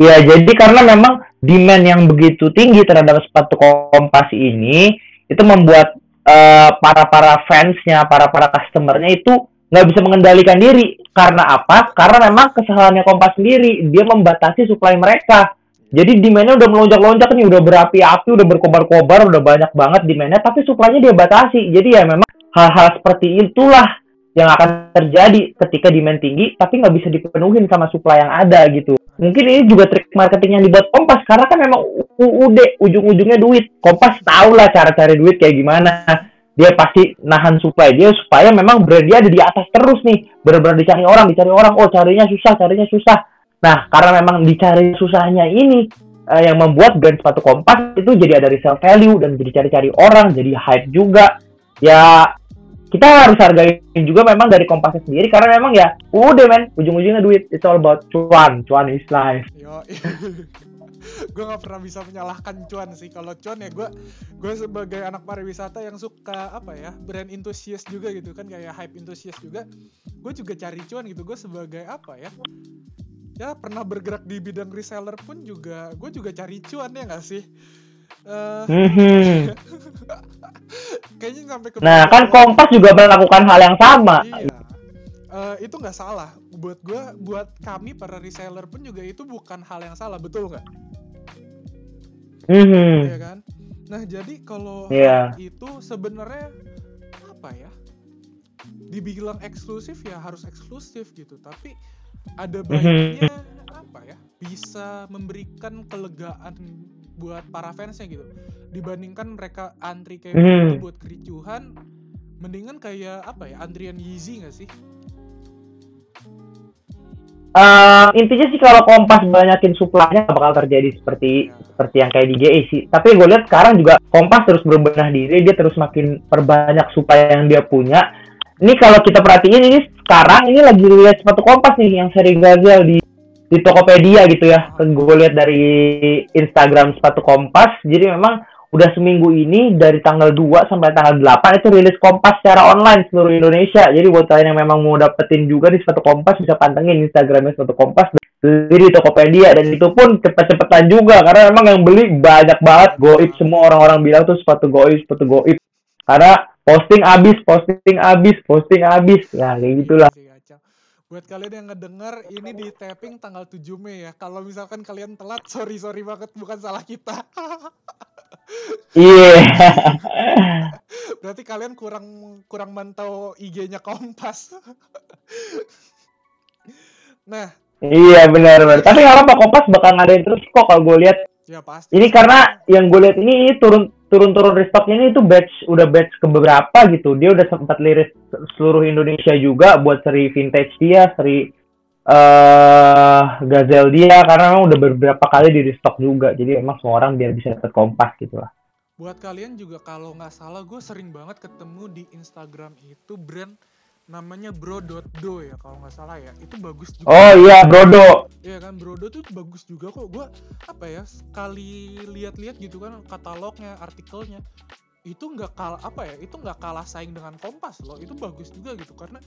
Ya, jadi karena memang demand yang begitu tinggi terhadap sepatu kompas ini, itu membuat eh, para para fansnya, para para customernya itu nggak bisa mengendalikan diri. Karena apa? Karena memang kesalahannya kompas sendiri, dia membatasi supply mereka. Jadi demandnya udah melonjak-lonjak nih, udah berapi-api, udah berkobar-kobar, udah banyak banget demandnya, tapi supply-nya dia batasi. Jadi ya memang hal-hal seperti itulah yang akan terjadi ketika demand tinggi, tapi nggak bisa dipenuhin sama supply yang ada gitu mungkin ini juga trik marketing yang dibuat Kompas karena kan memang UUD ujung-ujungnya duit Kompas tahu lah cara cari duit kayak gimana dia pasti nahan supply dia supaya memang brand dia ada di atas terus nih. Benar-benar dicari orang dicari orang. Oh carinya susah carinya susah. Nah karena memang dicari susahnya ini eh, yang membuat brand sepatu Kompas itu jadi ada resale value dan jadi cari-cari orang jadi hype juga. Ya kita harus hargain juga memang dari Kompasnya sendiri karena memang ya udah men. Ujung-ujungnya duit. It's all about cuan. Cuan is life gue nggak pernah bisa menyalahkan cuan sih. Kalau cuan ya gue, gue sebagai anak pariwisata yang suka apa ya, brand enthusiast juga gitu kan, kayak hype enthusiast juga. Gue juga cari cuan gitu. Gue sebagai apa ya? Ya pernah bergerak di bidang reseller pun juga, gue juga cari cuan ya nggak sih? Mhm. kayaknya sampai ke Nah, kan Kompas juga melakukan hal yang sama. Iya. Eh, itu nggak salah. Buat gue, buat kami para reseller pun juga itu bukan hal yang salah, betul nggak? Mhm. Iya kan? Nah, jadi kalau hal itu sebenarnya apa ya? Dibilang eksklusif ya harus eksklusif gitu, tapi ada Mhm. baiknya apa ya? Bisa memberikan kelegaan buat para fansnya gitu. Dibandingkan mereka antri kayak Mhm. begitu buat kericuhan, mendingan kayak apa ya? Antrian Yeezy nggak sih? Eh, intinya sih kalau Kompas banyakin nggak bakal terjadi seperti seperti yang kayak di GE sih. Tapi gue lihat sekarang juga Kompas terus berbenah diri, dia terus makin perbanyak supply yang dia punya. Ini kalau kita perhatiin ini sekarang ini lagi lihat sepatu Kompas nih yang seri gagal di di Tokopedia gitu ya. Gue lihat dari Instagram sepatu Kompas. Jadi memang udah seminggu ini dari tanggal 2 sampai tanggal 8 itu rilis Kompas secara online seluruh Indonesia. Jadi buat kalian yang memang mau dapetin juga di sepatu Kompas bisa pantengin Instagramnya sepatu Kompas. beli di Tokopedia dan itu pun cepet-cepetan juga karena memang yang beli banyak banget goib semua orang-orang bilang tuh sepatu goib sepatu goib karena posting abis posting abis posting abis ya kayak gitulah. Buat kalian yang ngedenger ini di tapping tanggal 7 Mei ya. Kalau misalkan kalian telat, sorry sorry banget bukan salah kita. iya. Berarti kalian kurang kurang mantau IG-nya Kompas. nah, iya benar benar. Tapi nggak apa kompas bakal ngadain terus kok kalau gue lihat. Ya pasti. ini karena yang gue lihat ini, ini turun turun turun restocknya ini itu batch udah batch ke beberapa gitu. Dia udah sempat liris seluruh Indonesia juga buat seri vintage dia seri eh Gazelle dia karena memang udah beberapa kali di restock juga jadi emang semua orang biar bisa dapat kompas gitu lah Buat kalian juga kalau nggak salah gue sering banget ketemu di Instagram itu brand namanya Bro.do ya kalau nggak salah ya. Itu bagus juga. oh iya Brodo Iya kan Brodo tuh bagus juga kok. Gue apa ya sekali lihat-lihat gitu kan katalognya, artikelnya itu nggak kalah apa ya? Itu nggak kalah saing dengan Kompas loh. Itu bagus juga gitu karena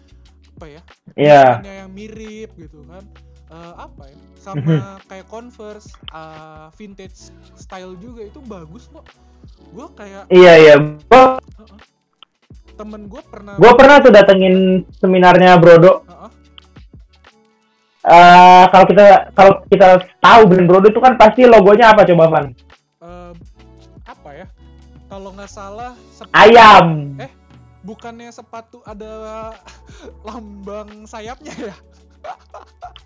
apa ya? iya desainnya yang mirip gitu kan. Eh, apa ya? Sama kayak Converse, eh, vintage style juga itu bagus kok. Gue kayak iya iya gua Heeh. temen gue pernah gua pernah tuh datengin seminarnya Brodo Heeh. Eh kalau kita kalau kita tahu brand Brodo itu kan pasti logonya apa coba Van kalau nggak salah sepatu, ayam bukannya sepatu ada lambang sayapnya ya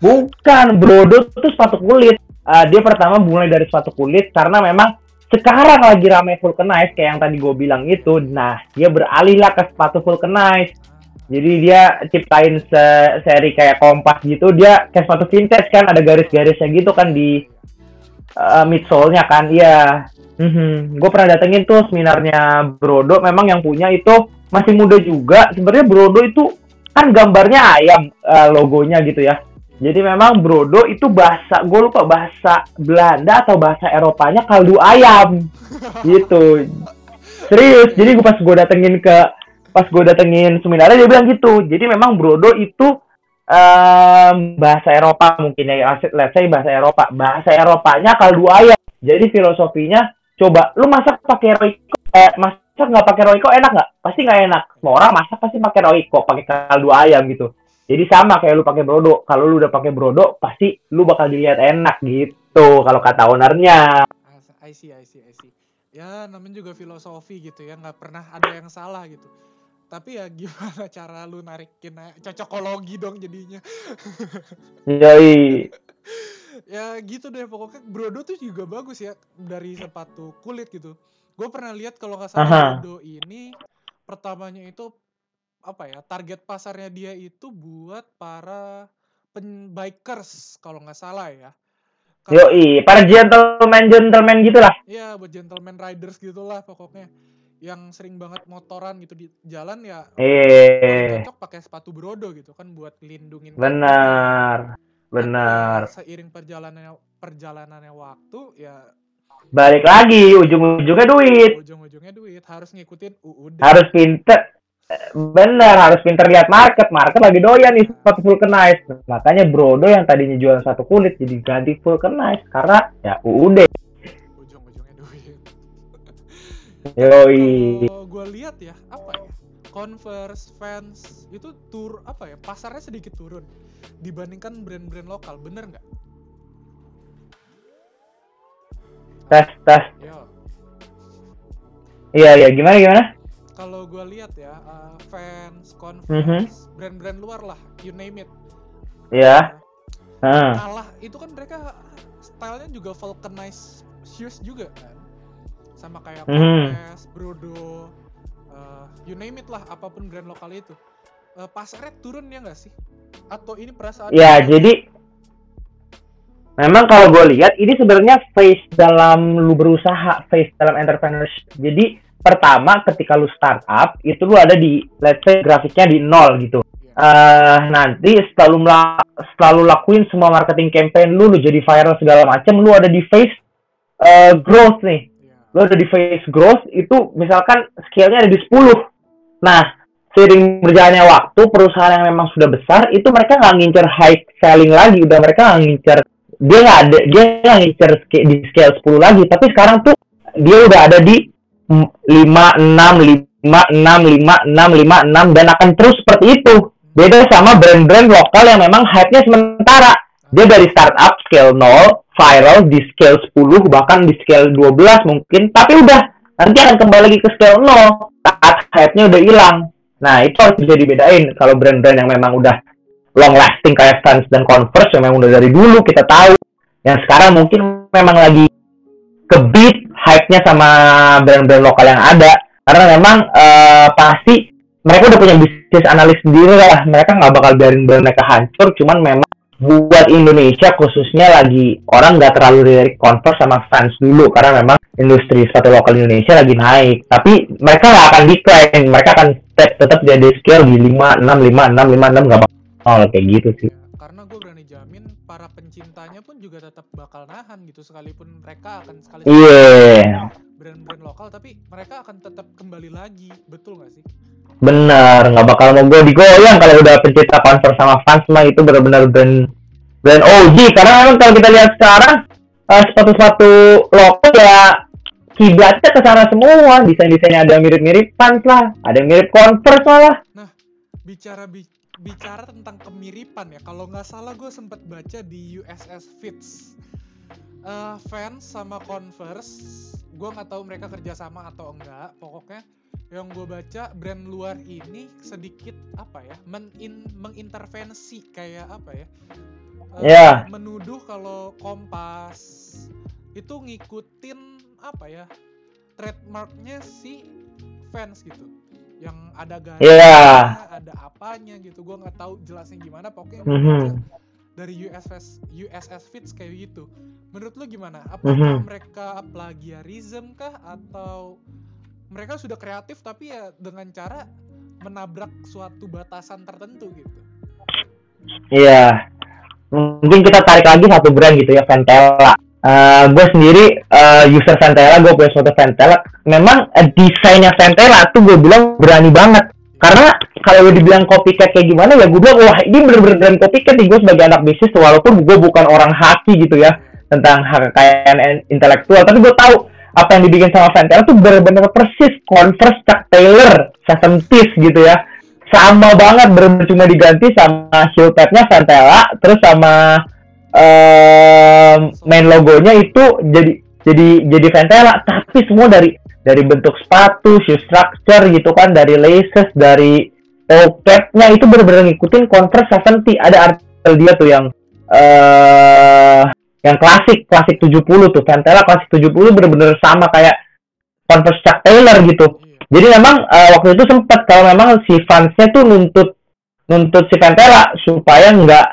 Bukan, Brodo itu sepatu kulit. Ah, dia pertama mulai dari sepatu kulit karena memang sekarang lagi ramai vulcanize kayak yang tadi gue bilang itu. Nah, dia beralih lah ke sepatu vulcanize. Jadi dia ciptain se- seri kayak kompas gitu. Dia kayak sepatu vintage kan, ada garis-garisnya gitu kan di uh, midsole-nya kan. Iya. Mhm. Gue pernah datengin tuh seminarnya Brodo. Memang yang punya itu masih muda juga. Sebenarnya Brodo itu kan gambarnya ayam eh, logonya gitu ya. Jadi memang brodo itu bahasa gue lupa bahasa Belanda atau bahasa Eropanya kaldu ayam gitu. Serius. Jadi gue pas gue datengin ke pas gue datengin seminarnya dia bilang gitu. Jadi memang brodo itu em, bahasa Eropa mungkin ya let's say bahasa Eropa. Bahasa Eropanya kaldu ayam. Jadi filosofinya coba lu masak pakai roiko eh masak nggak pakai roiko enak nggak? Pasti nggak enak. Semua orang masak pasti pakai roiko, pakai kaldu ayam gitu. Jadi sama kayak lu pakai brodo. Kalau lu udah pakai brodo, pasti lu bakal dilihat enak gitu. Kalau kata ownernya. I see I see I see ya namanya juga filosofi gitu ya nggak pernah ada yang salah gitu tapi ya gimana cara lu narikin cocokologi dong jadinya Yoi. ya gitu deh pokoknya Brodo tuh juga bagus ya dari sepatu kulit gitu gue pernah lihat kalau nggak Aha. salah Brodo ini pertamanya itu apa ya target pasarnya dia itu buat para pen bikers kalau nggak salah ya Karena- Yoi. Para gentleman gentleman gitulah. Iya buat gentleman riders gitulah pokoknya yang sering banget motoran gitu di jalan ya Eh. cocok pakai sepatu brodo gitu kan buat lindungin. Benar. Benar. seiring perjalanannya perjalanannya waktu ya Balik lagi ujung-ujungnya duit. ujung-ujungnya duit harus ngikutin UUD Harus pinter. Bener, harus pinter lihat market. Market lagi doyan nih sepatu vulcanize. Makanya Brodo yang tadinya jualan satu kulit jadi ganti vulcanize karena ya UUD. ujung-ujungnya duit Yoi. kalau gue lihat ya apa ya Converse, Vans itu tur apa ya pasarnya sedikit turun dibandingkan brand-brand lokal bener nggak? Tes, tes. Yo, Iya, iya. Gimana, gimana? kalau gue lihat ya uh, Vans, Converse, Mhm. brand-brand luar lah, you name it. Iya. Uh, Heeh. kalah itu kan mereka stylenya juga vulcanized shoes juga kan, sama kayak. Converse, Brodo, uh, you name it lah, apa pun brand lokal itu. Uh, pasarnya turun ya nggak sih? Atau ini perasaan? Ya, jadi memang kalau gue lihat ini sebenarnya face dalam lu berusaha, face dalam entrepreneurship. Jadi pertama ketika lu startup itu lu ada di let's say grafiknya di nol gitu. Eh nanti setelah lu, mela- setelah lu lakuin semua marketing campaign lu, lu jadi viral segala macem, lu ada di phase eh, growth nih. Lu ada di phase growth itu misalkan scale-nya ada di 10. Nah, seiring berjalannya waktu perusahaan yang memang sudah besar itu mereka nggak ngincer high selling lagi udah mereka nggak ngincer dia nggak ada dia nggak ngincer di scale 10 lagi. Tapi sekarang tuh dia udah ada di lima enam lima enam lima enam lima enam dan akan terus seperti itu. Beda sama brand-brand lokal yang memang hype-nya sementara dia dari startup scale 0 viral di scale 10 bahkan di scale 12 mungkin. Tapi udah nanti akan kembali lagi ke scale 0 saat hype-nya udah hilang. Nah itu harus bisa dibedain. Kalau brand-brand yang memang udah long lasting kayak Vans dan Converse yang memang udah dari dulu kita tahu. Yang sekarang mungkin memang lagi kebit hype-nya sama brand-brand lokal yang ada. Karena memang uh, pasti mereka udah punya bisnis analis sendiri lah. Mereka nggak bakal biarin brand mereka hancur cuman memang buat Indonesia khususnya lagi orang nggak terlalu dari Converse sama fans dulu karena memang industri sepatu lokal Indonesia lagi naik tapi mereka nggak akan decline mereka akan step tetap jadi scale di lima enam lima enam lima enam nggak bakal kayak gitu sih karena gue berani jamin para pencintanya pun juga tetap bakal nahan gitu sekalipun mereka akan sekali iya yeah. Brand-brand lokal tapi mereka akan tetap kembali lagi. Betul nggak sih? Benar, nggak bakal mau gue digoyang kalau udah pencinta Converse sama fans mah. Itu benar-benar brand brand OG karena memang kalau kita lihat sekarang uh, sepatu-sepatu lokal ya kiblatnya ke sana semua. Desain-desainnya ada mirip-mirip fans lah ada yang mirip Converse lah nah bicara bi bicara tentang kemiripan ya. Kalau nggak salah gue sempat baca di USS Fits uh, fans sama Converse gue nggak tahu mereka kerjasama atau enggak pokoknya yang gue baca brand luar ini sedikit apa ya menin mengintervensi kayak apa ya uh, yeah. menuduh kalau Kompas itu ngikutin apa ya trademarknya si fans gitu yang ada garis yeah. ada apanya gitu gue nggak tahu jelasnya gimana pokoknya mm -hmm. Dari USS USS Fits kayak gitu menurut lo gimana apakah mm -hmm. mereka plagiarism kah atau mereka sudah kreatif tapi ya dengan cara menabrak suatu batasan tertentu gitu. Iya. Mungkin kita tarik lagi satu brand gitu ya, Ventela. Uh, eh, gue sendiri uh, user Ventela, gue punya suatu Ventela. Memang uh, desainnya Ventela tuh gue bilang berani banget. Karena kalau dibilang copycat kayak gimana ya gue bilang wah ini bener-bener brand copycat nih gue sebagai anak bisnis walaupun gue bukan orang haki gitu ya tentang hak kekayaan intelektual tapi gue tahu apa yang dibikin sama Ventela tuh bener-bener persis Converse Chuck Taylor 70s gitu ya. Sama banget bener-bener cuma diganti sama heel padnya Ventela terus sama um, main logonya itu jadi jadi jadi Ventela tapi semua dari dari bentuk sepatu, shoe structure gitu kan, dari laces, dari toe nya itu bener-bener ngikutin Converse 70. Ada artikel dia tuh yang uh, yang klasik klasik 70 tuh. Ventela klasik 70 bener-bener sama kayak Converse Chuck Taylor gitu. Jadi memang uh, waktu itu sempat kalau memang si fansnya tuh nuntut nuntut si Ventela supaya nggak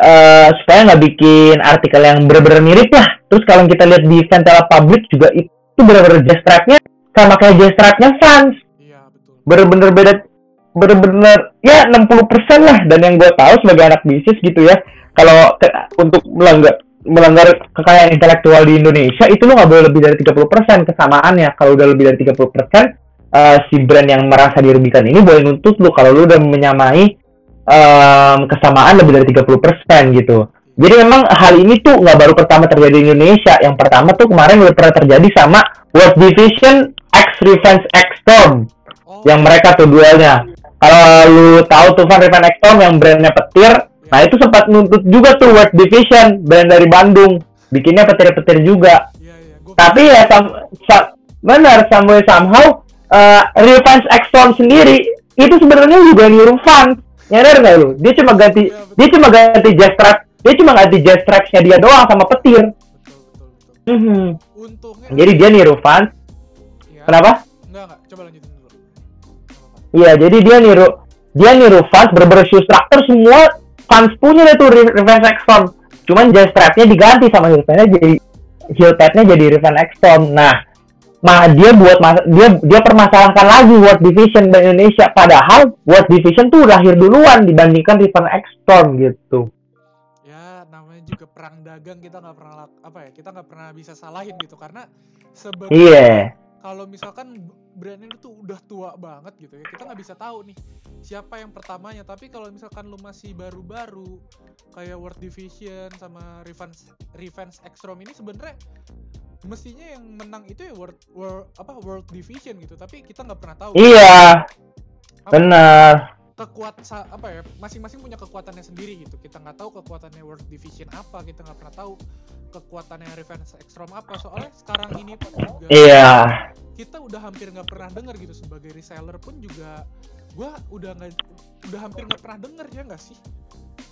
uh, supaya nggak bikin artikel yang bener-bener mirip lah. Terus kalau kita lihat di Ventela Public juga itu bener-bener jazz sama kayak jazz fans. Iya, betul. bener-bener beda bener-bener ya 60% lah. Dan yang gue tahu sebagai anak bisnis gitu ya kalau untuk melanggar melanggar kekayaan intelektual di Indonesia itu lo nggak boleh lebih dari 30% kesamaannya. Kalau udah lebih dari 30% uh, si brand yang merasa dirugikan ini boleh nuntut lo kalau lo udah menyamai um, kesamaan lebih dari 30% gitu. Jadi memang hal ini tuh nggak baru pertama terjadi di Indonesia. Yang pertama tuh kemarin udah pernah terjadi sama World Division X Revenge X Storm. Oh. yang mereka tuh duelnya kalau lu tahu tuh Van Revenge X Storm yang brandnya petir Nah itu sempat nuntut juga tuh World Division brand dari Bandung, bikinnya petir-petir juga. Iya, iya. Tapi ya sam, sam benar Samuel somehow uh, Real Fans sendiri itu sebenarnya juga niru fans. Nyadar nggak lu? Dia cuma ganti, ya, dia cuma ganti jazz track, dia cuma ganti jazz tracksnya dia doang sama petir. Betul, betul, betul. Mm -hmm. Untungnya. Jadi dia niru fans. Ya. Kenapa? Enggak, enggak. Coba lanjutin dulu. Iya, jadi dia niru dia niru fans berber shoe structure semua fans punya deh tuh Revenge X-Storm. Cuman jazz strapnya diganti sama heel padnya jadi heel padnya jadi Revenge X-Storm. Nah, mah dia buat mas dia dia permasalahkan lagi World Division di Indonesia padahal World Division tuh lahir duluan dibandingkan Revenge X-Storm gitu. Ya, namanya juga perang dagang kita nggak pernah apa ya kita nggak pernah bisa salahin gitu karena sebelum yeah. kalau misalkan brand ini tuh udah tua banget gitu ya. Kita nggak bisa tahu nih siapa yang pertamanya. Tapi kalau misalkan lu masih baru-baru kayak World Division sama Revenge Revenge Extreme ini sebenarnya mestinya yang menang itu ya World, World apa World Division gitu. Tapi kita nggak pernah tahu. Iya, Apa- benar. kekuat sa- apa ya masing-masing punya kekuatannya sendiri gitu. Kita nggak tahu kekuatannya World Division apa kita nggak pernah tahu kekuatannya Revenge Extreme apa. Soalnya sekarang ini pun juga Iya. Kita udah hampir nggak pernah dengar gitu sebagai reseller pun juga gua udah nggak udah hampir nggak pernah denger ya nggak sih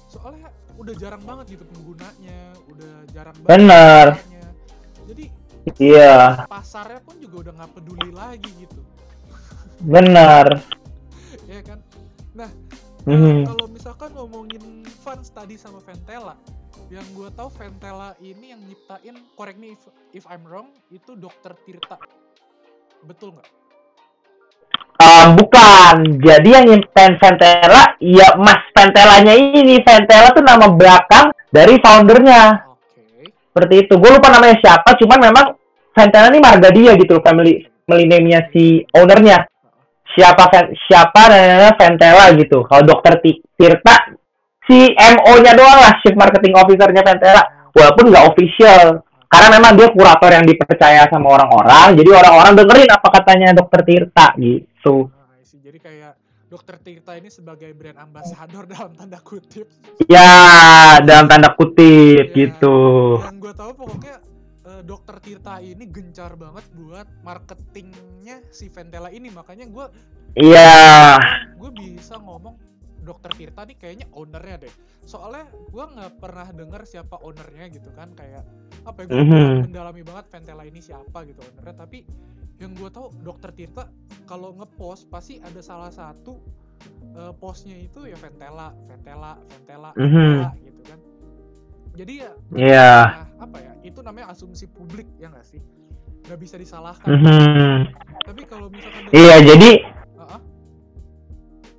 soalnya udah jarang banget gitu penggunanya udah jarang banget pasarnya. jadi Iya, pasarnya pun juga udah nggak peduli lagi gitu benar. ya kan nah Mhm. kalau misalkan ngomongin fans tadi sama Ventela yang gue tahu Ventela ini yang nyiptain correct me if, if I'm wrong itu Dokter Tirta betul nggak Ah, bukan. Jadi yang nyimpen Ventela, ya Mas Ventelanya ini. Ventela tuh nama belakang dari foundernya. oke Seperti itu. Gue lupa namanya siapa, cuman memang Ventela ini marga dia gitu, family family name-nya si ownernya. Siapa siapa namanya Ventela gitu. Kalau Dokter Ti- Tirta, si MO-nya doang lah, Chief Marketing Officer-nya Ventela. Walaupun nggak official. Karena memang dia kurator yang dipercaya sama orang-orang, jadi orang-orang dengerin apa katanya Dokter Tirta gitu. See. jadi kayak Dokter Tirta ini sebagai brand ambassador dalam tanda kutip Ya, dalam tanda kutip Iya. gitu. yang gue tahu pokoknya eh, Dokter Tirta ini gencar banget buat marketingnya si Ventela ini makanya gue Iya. gue bisa ngomong Dokter Tirta nih kayaknya ownernya deh soalnya gue nggak pernah denger siapa ownernya gitu kan kayak apa ya gue Mhm. mendalami banget Ventela ini siapa gitu ownernya tapi yang gue tahu Dokter Tirta kalau ngepost pasti ada salah satu eh, postnya itu ya Ventela Ventela Ventela Mhm. Ventela gitu kan jadi ya Iya. nah, apa ya itu namanya asumsi publik ya nggak sih nggak bisa disalahkan Mhm. tapi kalau misalkan Iya, jadi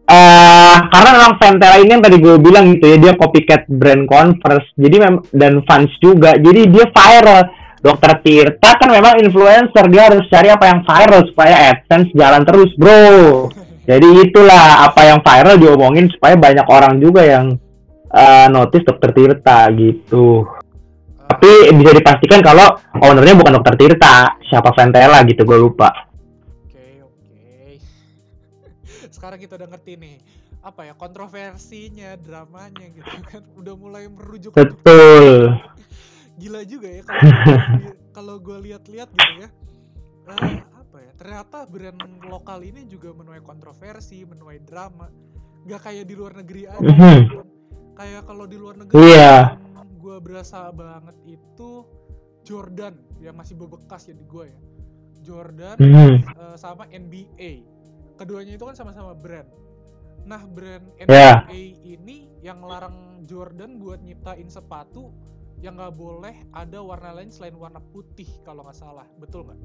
Eh karena memang Ventela ini yang tadi gue bilang gitu ya, dia copycat brand Converse. Jadi mem dan fans juga. Jadi dia viral. Dokter Tirta kan memang influencer, dia harus cari apa yang viral supaya AdSense jalan terus, bro. Jadi itulah apa yang viral diomongin supaya banyak orang juga yang eh, notice Dokter Tirta gitu. Tapi bisa dipastikan kalau ownernya bukan Dokter Tirta, siapa Ventela gitu, gue lupa. Sekarang kita udah ngerti nih apa ya kontroversinya, dramanya gitu kan udah mulai merujuk Betul. gila juga ya kalau gue lihat-lihat gitu ya. Eh, apa ya? Ternyata brand lokal ini juga menuai kontroversi, menuai drama. Gak kayak di luar negeri aja. Kan. Kayak kalau di luar negeri Iya. gue berasa banget itu Jordan yang masih bebekas ya di gue ya. Jordan Mhm. eh, sama NBA. Keduanya itu kan sama-sama brand. Nah, brand. NBA ini yang larang Jordan buat nyiptain sepatu yang nggak boleh ada warna lain selain warna putih kalau nggak salah. Betul nggak?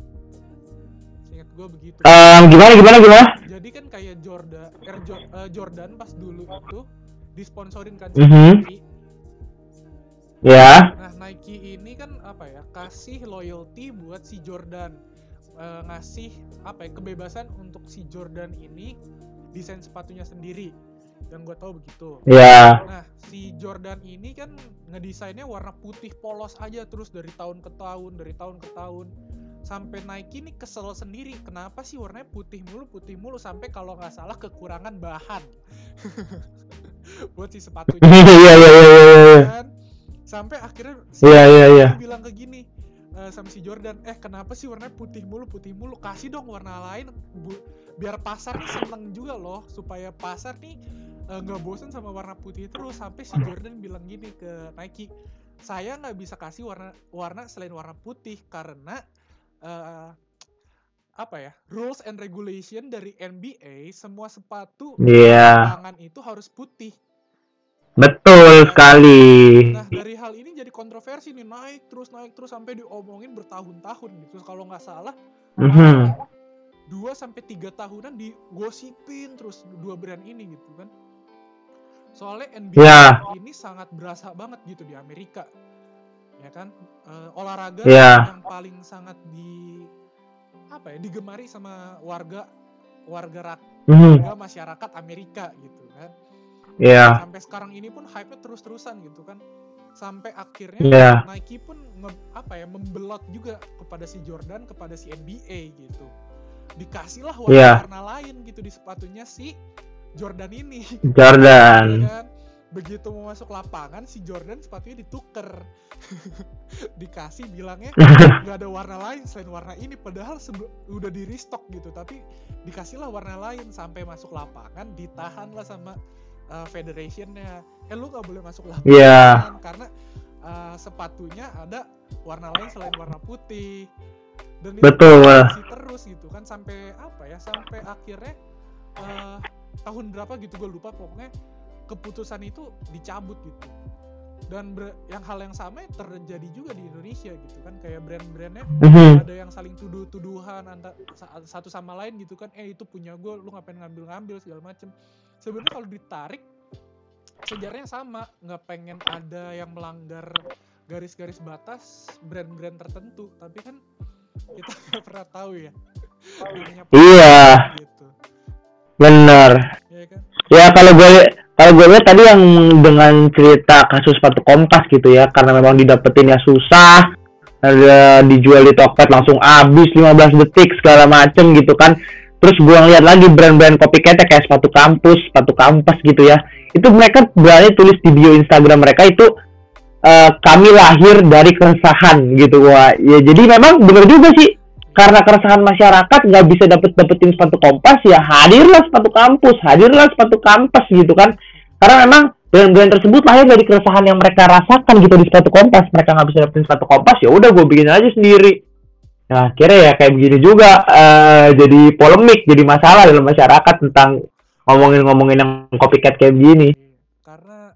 Seingat gue begitu. Em, gimana gimana gimana? Jadi kan kayak Jordan, Air Jo- eh, Jordan pas dulu itu disponsorin kan Mhm. Nike. Ya. Nah, Nike ini kan apa ya? Kasih loyalty buat si Jordan. Eh, ngasih apa ya? Kebebasan untuk si Jordan ini desain sepatunya sendiri. Yang gue tahu begitu. Ya. Nah, si Jordan ini kan ngedesainnya warna putih polos aja terus dari tahun ke tahun, dari tahun ke tahun. Sampai Nike ini kesel sendiri, kenapa sih warnanya putih mulu, putih mulu sampai kalau nggak salah kekurangan bahan buat si sepatunya Iya iya iya iya. iya. kan sampai akhirnya si Iya, iya, iya. Nike bilang ke gini eh, sama si Jordan. Eh kenapa sih warnanya putih mulu putih mulu? Kasih dong warna lain bu- biar pasar nih seneng juga loh supaya pasar nih eh, nggak bosen sama warna putih terus. Sampai si Jordan bilang gini ke Nike saya nggak bisa kasih warna warna selain warna putih karena eh, apa ya rules and regulation dari NBA semua sepatu Iya. tangan itu harus putih Betul sekali. Nah dari hal ini jadi kontroversi nih naik terus naik terus sampai diomongin bertahun-tahun gitu. Kalau nggak salah Mhm. dua sampai tiga tahunan digosipin terus dua brand ini gitu kan. Soalnya NBA Ya. ini sangat berasa banget gitu di Amerika, ya kan Eh, olahraga Ya. yang paling sangat di apa ya digemari sama warga warga Mhm. warga masyarakat Amerika gitu kan Iya. sampai sekarang ini pun hype-nya terus-terusan gitu kan sampai akhirnya Iya. Nike pun nge- apa ya membelot juga kepada si Jordan kepada si NBA gitu dikasihlah Iya. warna-warna lain gitu di sepatunya si Jordan ini Jordan. ya kan begitu mau masuk lapangan si Jordan sepatunya dituker dikasih bilangnya nggak ada warna lain selain warna ini padahal udah di restock gitu tapi dikasihlah warna lain sampai masuk lapangan ditahan lah sama uh, federationnya eh lu nggak boleh masuk lapangan Iya. karena uh, sepatunya ada warna lain selain warna putih dan Betul. terus gitu kan sampai apa ya sampai akhirnya uh, tahun berapa gitu gue lupa pokoknya keputusan itu dicabut gitu dan ber- yang hal yang sama terjadi juga di Indonesia gitu kan kayak brand-brandnya Mhm. ada yang saling tuduh-tuduhan antara sa- satu sama lain gitu kan eh itu punya gue lu ngapain ngambil-ngambil segala macem sebenarnya kalau ditarik sejarahnya sama. Nggak pengen ada yang melanggar garis-garis batas brand-brand tertentu. Tapi kan kita nggak pernah tahu ya. Iya. gitu. Bener. ya kan? Ya kalau gue kalau gue lihat tadi yang dengan cerita kasus sepatu kompas gitu ya karena memang didapetinnya susah ada dijual di Tokped langsung habis 15 detik segala macem gitu kan terus gue ngeliat lagi brand-brand copycat kayak sepatu kampus sepatu kampas gitu ya. Itu mereka berani tulis di bio Instagram mereka itu eh, kami lahir dari keresahan gitu wah. Ya jadi memang bener juga sih. Karena keresahan masyarakat nggak bisa dapet dapetin sepatu kompas ya hadirlah sepatu kampus hadirlah sepatu kampas gitu kan. Karena memang brand-brand tersebut lahir dari keresahan yang mereka rasakan gitu di sepatu kompas. Mereka nggak bisa dapetin sepatu kompas ya udah gue bikin aja sendiri nah akhirnya ya kayak begini juga eh, jadi polemik jadi masalah dalam masyarakat tentang ngomongin-ngomongin yang copycat kayak begini. Karena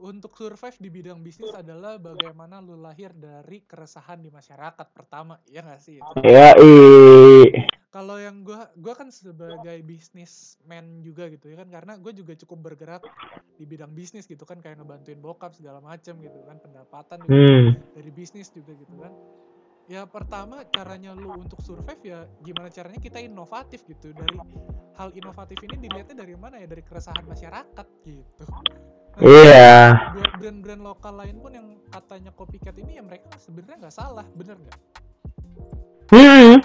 untuk survive di bidang bisnis adalah bagaimana lu lahir dari keresahan di masyarakat pertama ya nggak sih? Itu ya i kalau yang gua gua kan sebagai bisnisman juga gitu ya kan karena gue juga cukup bergerak di bidang bisnis gitu kan kayak ngebantuin bokap segala macem gitu kan pendapatan juga hmm. dari bisnis juga gitu kan ya pertama caranya lu untuk survive ya gimana caranya kita inovatif gitu. Dari hal inovatif ini dilihatnya dari mana ya? Dari keresahan masyarakat gitu. Iya. Buat brand-brand lokal lain pun yang katanya copycat ini ya mereka sebenarnya nggak salah bener nggak? Hmm,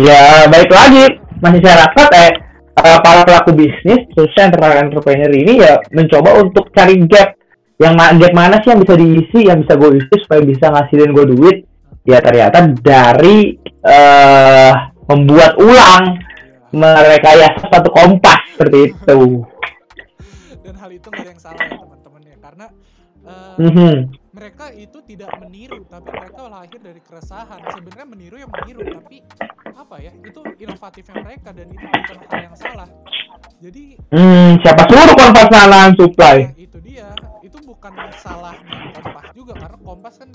ya baik lagi. Masyarakat eh eh, para pelaku bisnis khususnya entrepreneur entrepreneur ini ya mencoba untuk cari gap. Yang gap mana sih yang bisa diisi yang bisa gue isi supaya bisa ngasilin gue duit ya ternyata dari eh membuat ulang ya. merekayasa satu kompas seperti itu. dan hal itu nggak ada yang salah ya teman-teman ya karena eh, Mhm. mereka itu tidak meniru tapi mereka lahir dari keresahan sebenarnya meniru yang meniru tapi apa ya itu inovatifnya mereka dan itu bukan hal yang salah jadi Hmm, siapa suruh kompas nahan supply? ya, itu dia itu bukan salahnya kompas juga karena kompas kan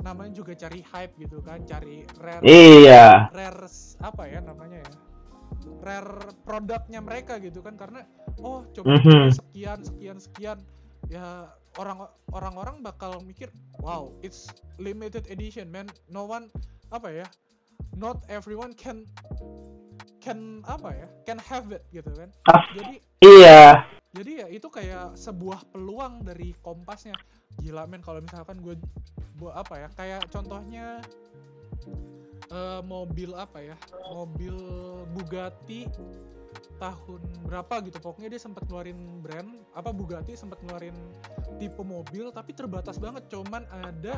namanya juga cari hype gitu kan cari rare Iya. rare apa ya namanya ya rare produknya mereka gitu kan karena oh coba Mhm. sekian sekian sekian ya orang orang-orang bakal mikir wow it's limited edition man no one apa ya not everyone can can apa ya can have it gitu kan Ah. jadi Iya. jadi ya itu kayak sebuah peluang dari kompasnya gila men kalau misalkan gue buat apa ya kayak contohnya eh, mobil apa ya mobil Bugatti tahun berapa gitu. Pokoknya dia sempat ngeluarin brand apa Bugatti sempat ngeluarin tipe mobil tapi terbatas banget. Cuman ada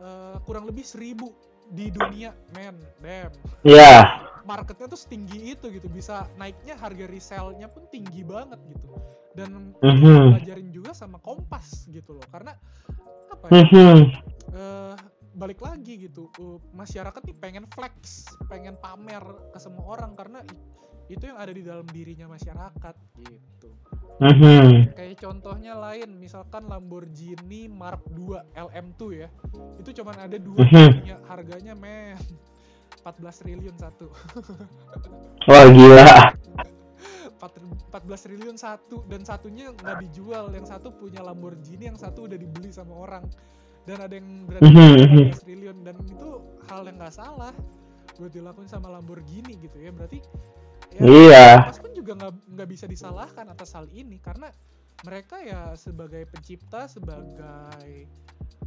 eh, kurang lebih seribu di dunia men damn. Iya. marketnya tuh setinggi itu gitu bisa naiknya harga resellnya pun tinggi banget gitu dan Mhm. pelajarin juga sama Kompas gitu loh karena apa ya eh, balik lagi gitu uh, masyarakat nih pengen flex pengen pamer ke semua orang karena itu yang ada di dalam dirinya masyarakat gitu Mhm. kayak contohnya lain misalkan Lamborghini Mark II LM2 ya itu cuman ada dua Mhm. dunia harganya men 14 triliun satu Wah gila. 14 triliun satu dan satunya nggak dijual. Yang satu punya Lamborghini yang satu udah dibeli sama orang. Dan ada yang Mhm, jual mhm. 14 triliun. Dan itu hal yang nggak salah buat dilakuin sama Lamborghini gitu ya. Berarti ya, Iya. Mas pun juga nggak nggak bisa disalahkan atas hal ini. Karena mereka ya sebagai pencipta sebagai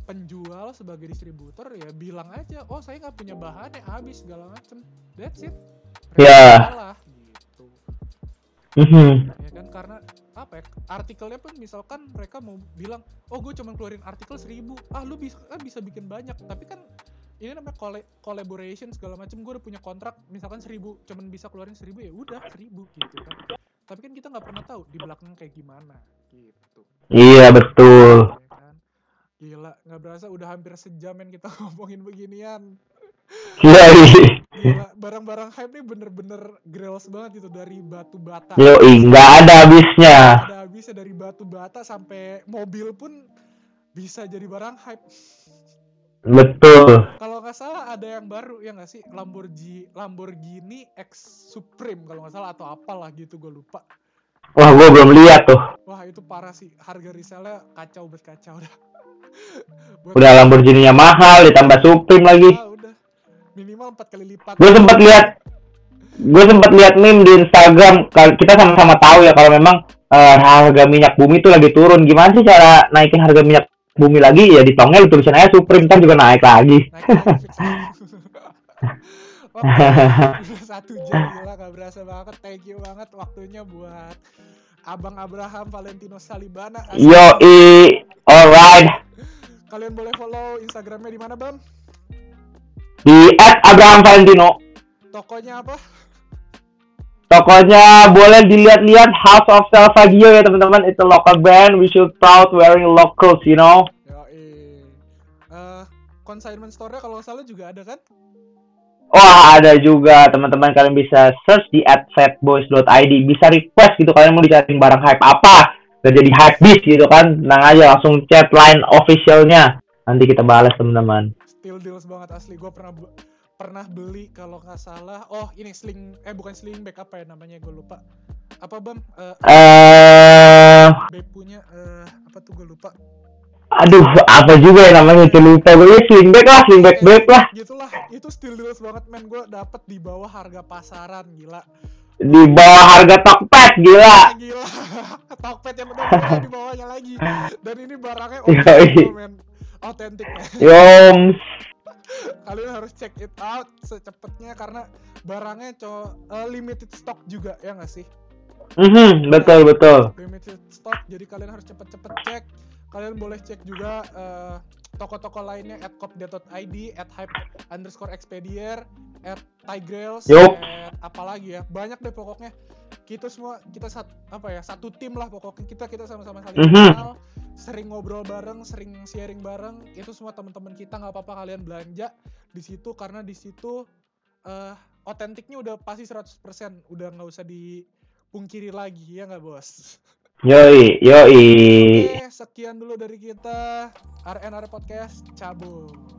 penjual sebagai distributor ya bilang aja oh saya nggak punya bahannya habis segala macem. That's it. Mereka nggak salah Mhm. ya kan? Karena apa ya? Artikelnya pun misalkan mereka mau bilang oh gue cuma keluarin artikel seribu. Ah lu bisa kan bisa bikin banyak. Tapi kan ini namanya colla- collaboration segala macam gue udah punya kontrak misalkan seribu cuman bisa keluarin seribu ya udah seribu gitu kan. Tapi kan kita nggak pernah tahu di belakang kayak gimana gitu. Iya betul. ya kan? Gila nggak berasa udah hampir sejam men kita ngomongin beginian. Iya. Barang-barang hype nih bener-bener grills banget itu dari batu bata Yoi, nggak ada habisnya. ada habisnya dari batu bata sampai mobil pun bisa jadi barang hype Betul. kalau nggak salah ada yang baru ya nggak sih Lamborghini Lamborghini X Supreme kalau nggak salah atau apalah gitu gue lupa Wah, gue belum lihat tuh. wah itu parah sih harga resellnya kacau bet kacau dah Udah Lamborghini-nya mahal, ditambah Supreme lagi. Ah, udah minimal empat kali lipat Gue sempat lihat, gue sempat lihat meme di Instagram. Kita sama-sama tahu ya kalau memang eh, harga minyak bumi itu lagi turun. Gimana sih cara naikin harga minyak bumi lagi? Ya di tongel tulisan aja Supreme kan juga naik lagi. satu jam gila gak berasa banget. Thank you banget waktunya buat Abang Abraham Valentino Salibana. Asik. Yoi, alright. Kalian boleh follow Instagramnya di mana, Bam? Di @abraham Valentino. Tokonya apa? Tokonya boleh dilihat-lihat House of Salvaggio ya teman-teman. It's a local brand. We should proud wearing locals, you know. Yoi. Eh, consignment store-nya kalau salah juga ada kan? Wah ada juga teman-teman kalian bisa search di @setboys.id bisa request gitu kalian mau dicari barang hype apa dan jadi hype beast gitu kan tenang aja langsung chat line officialnya nanti kita balas teman-teman Still deals banget asli. Gue pernah pernah beli kalau nggak salah. Oh, ini sling eh bukan sling bag apa ya namanya? Gue lupa. Apa, Bam? Eh, eh Beb punya eh apa tuh gue lupa. aduh apa juga ya namanya itu lupa gue ya slingback lah slingback babe lah Gitulah, itu still deals banget men gue dapet di bawah harga pasaran gila. di bawah harga Tokped gila gila. Tokped yang udah di bawahnya lagi. Dan ini barangnya Yoi. original men. Authentic men. Yoms Kalian harus check it out secepatnya karena barangnya co eh, limited stock juga ya nggak sih? Mhm, betul betul limited stock jadi kalian harus cepet-cepet cek kalian boleh cek juga eh, toko-toko lainnya at cop.id at hype underscore expedier at tigrails Yup. at apalagi ya banyak deh pokoknya kita semua kita sat, apa ya satu tim lah pokoknya kita kita sama-sama saling Mhm. kenal sering ngobrol bareng sering sharing bareng itu semua teman-teman kita nggak apa-apa kalian belanja di situ karena di situ eh otentiknya udah pasti 100% udah nggak usah dipungkiri lagi ya nggak bos yoi yoi Oke, sekian dulu dari kita RNR Podcast cabut.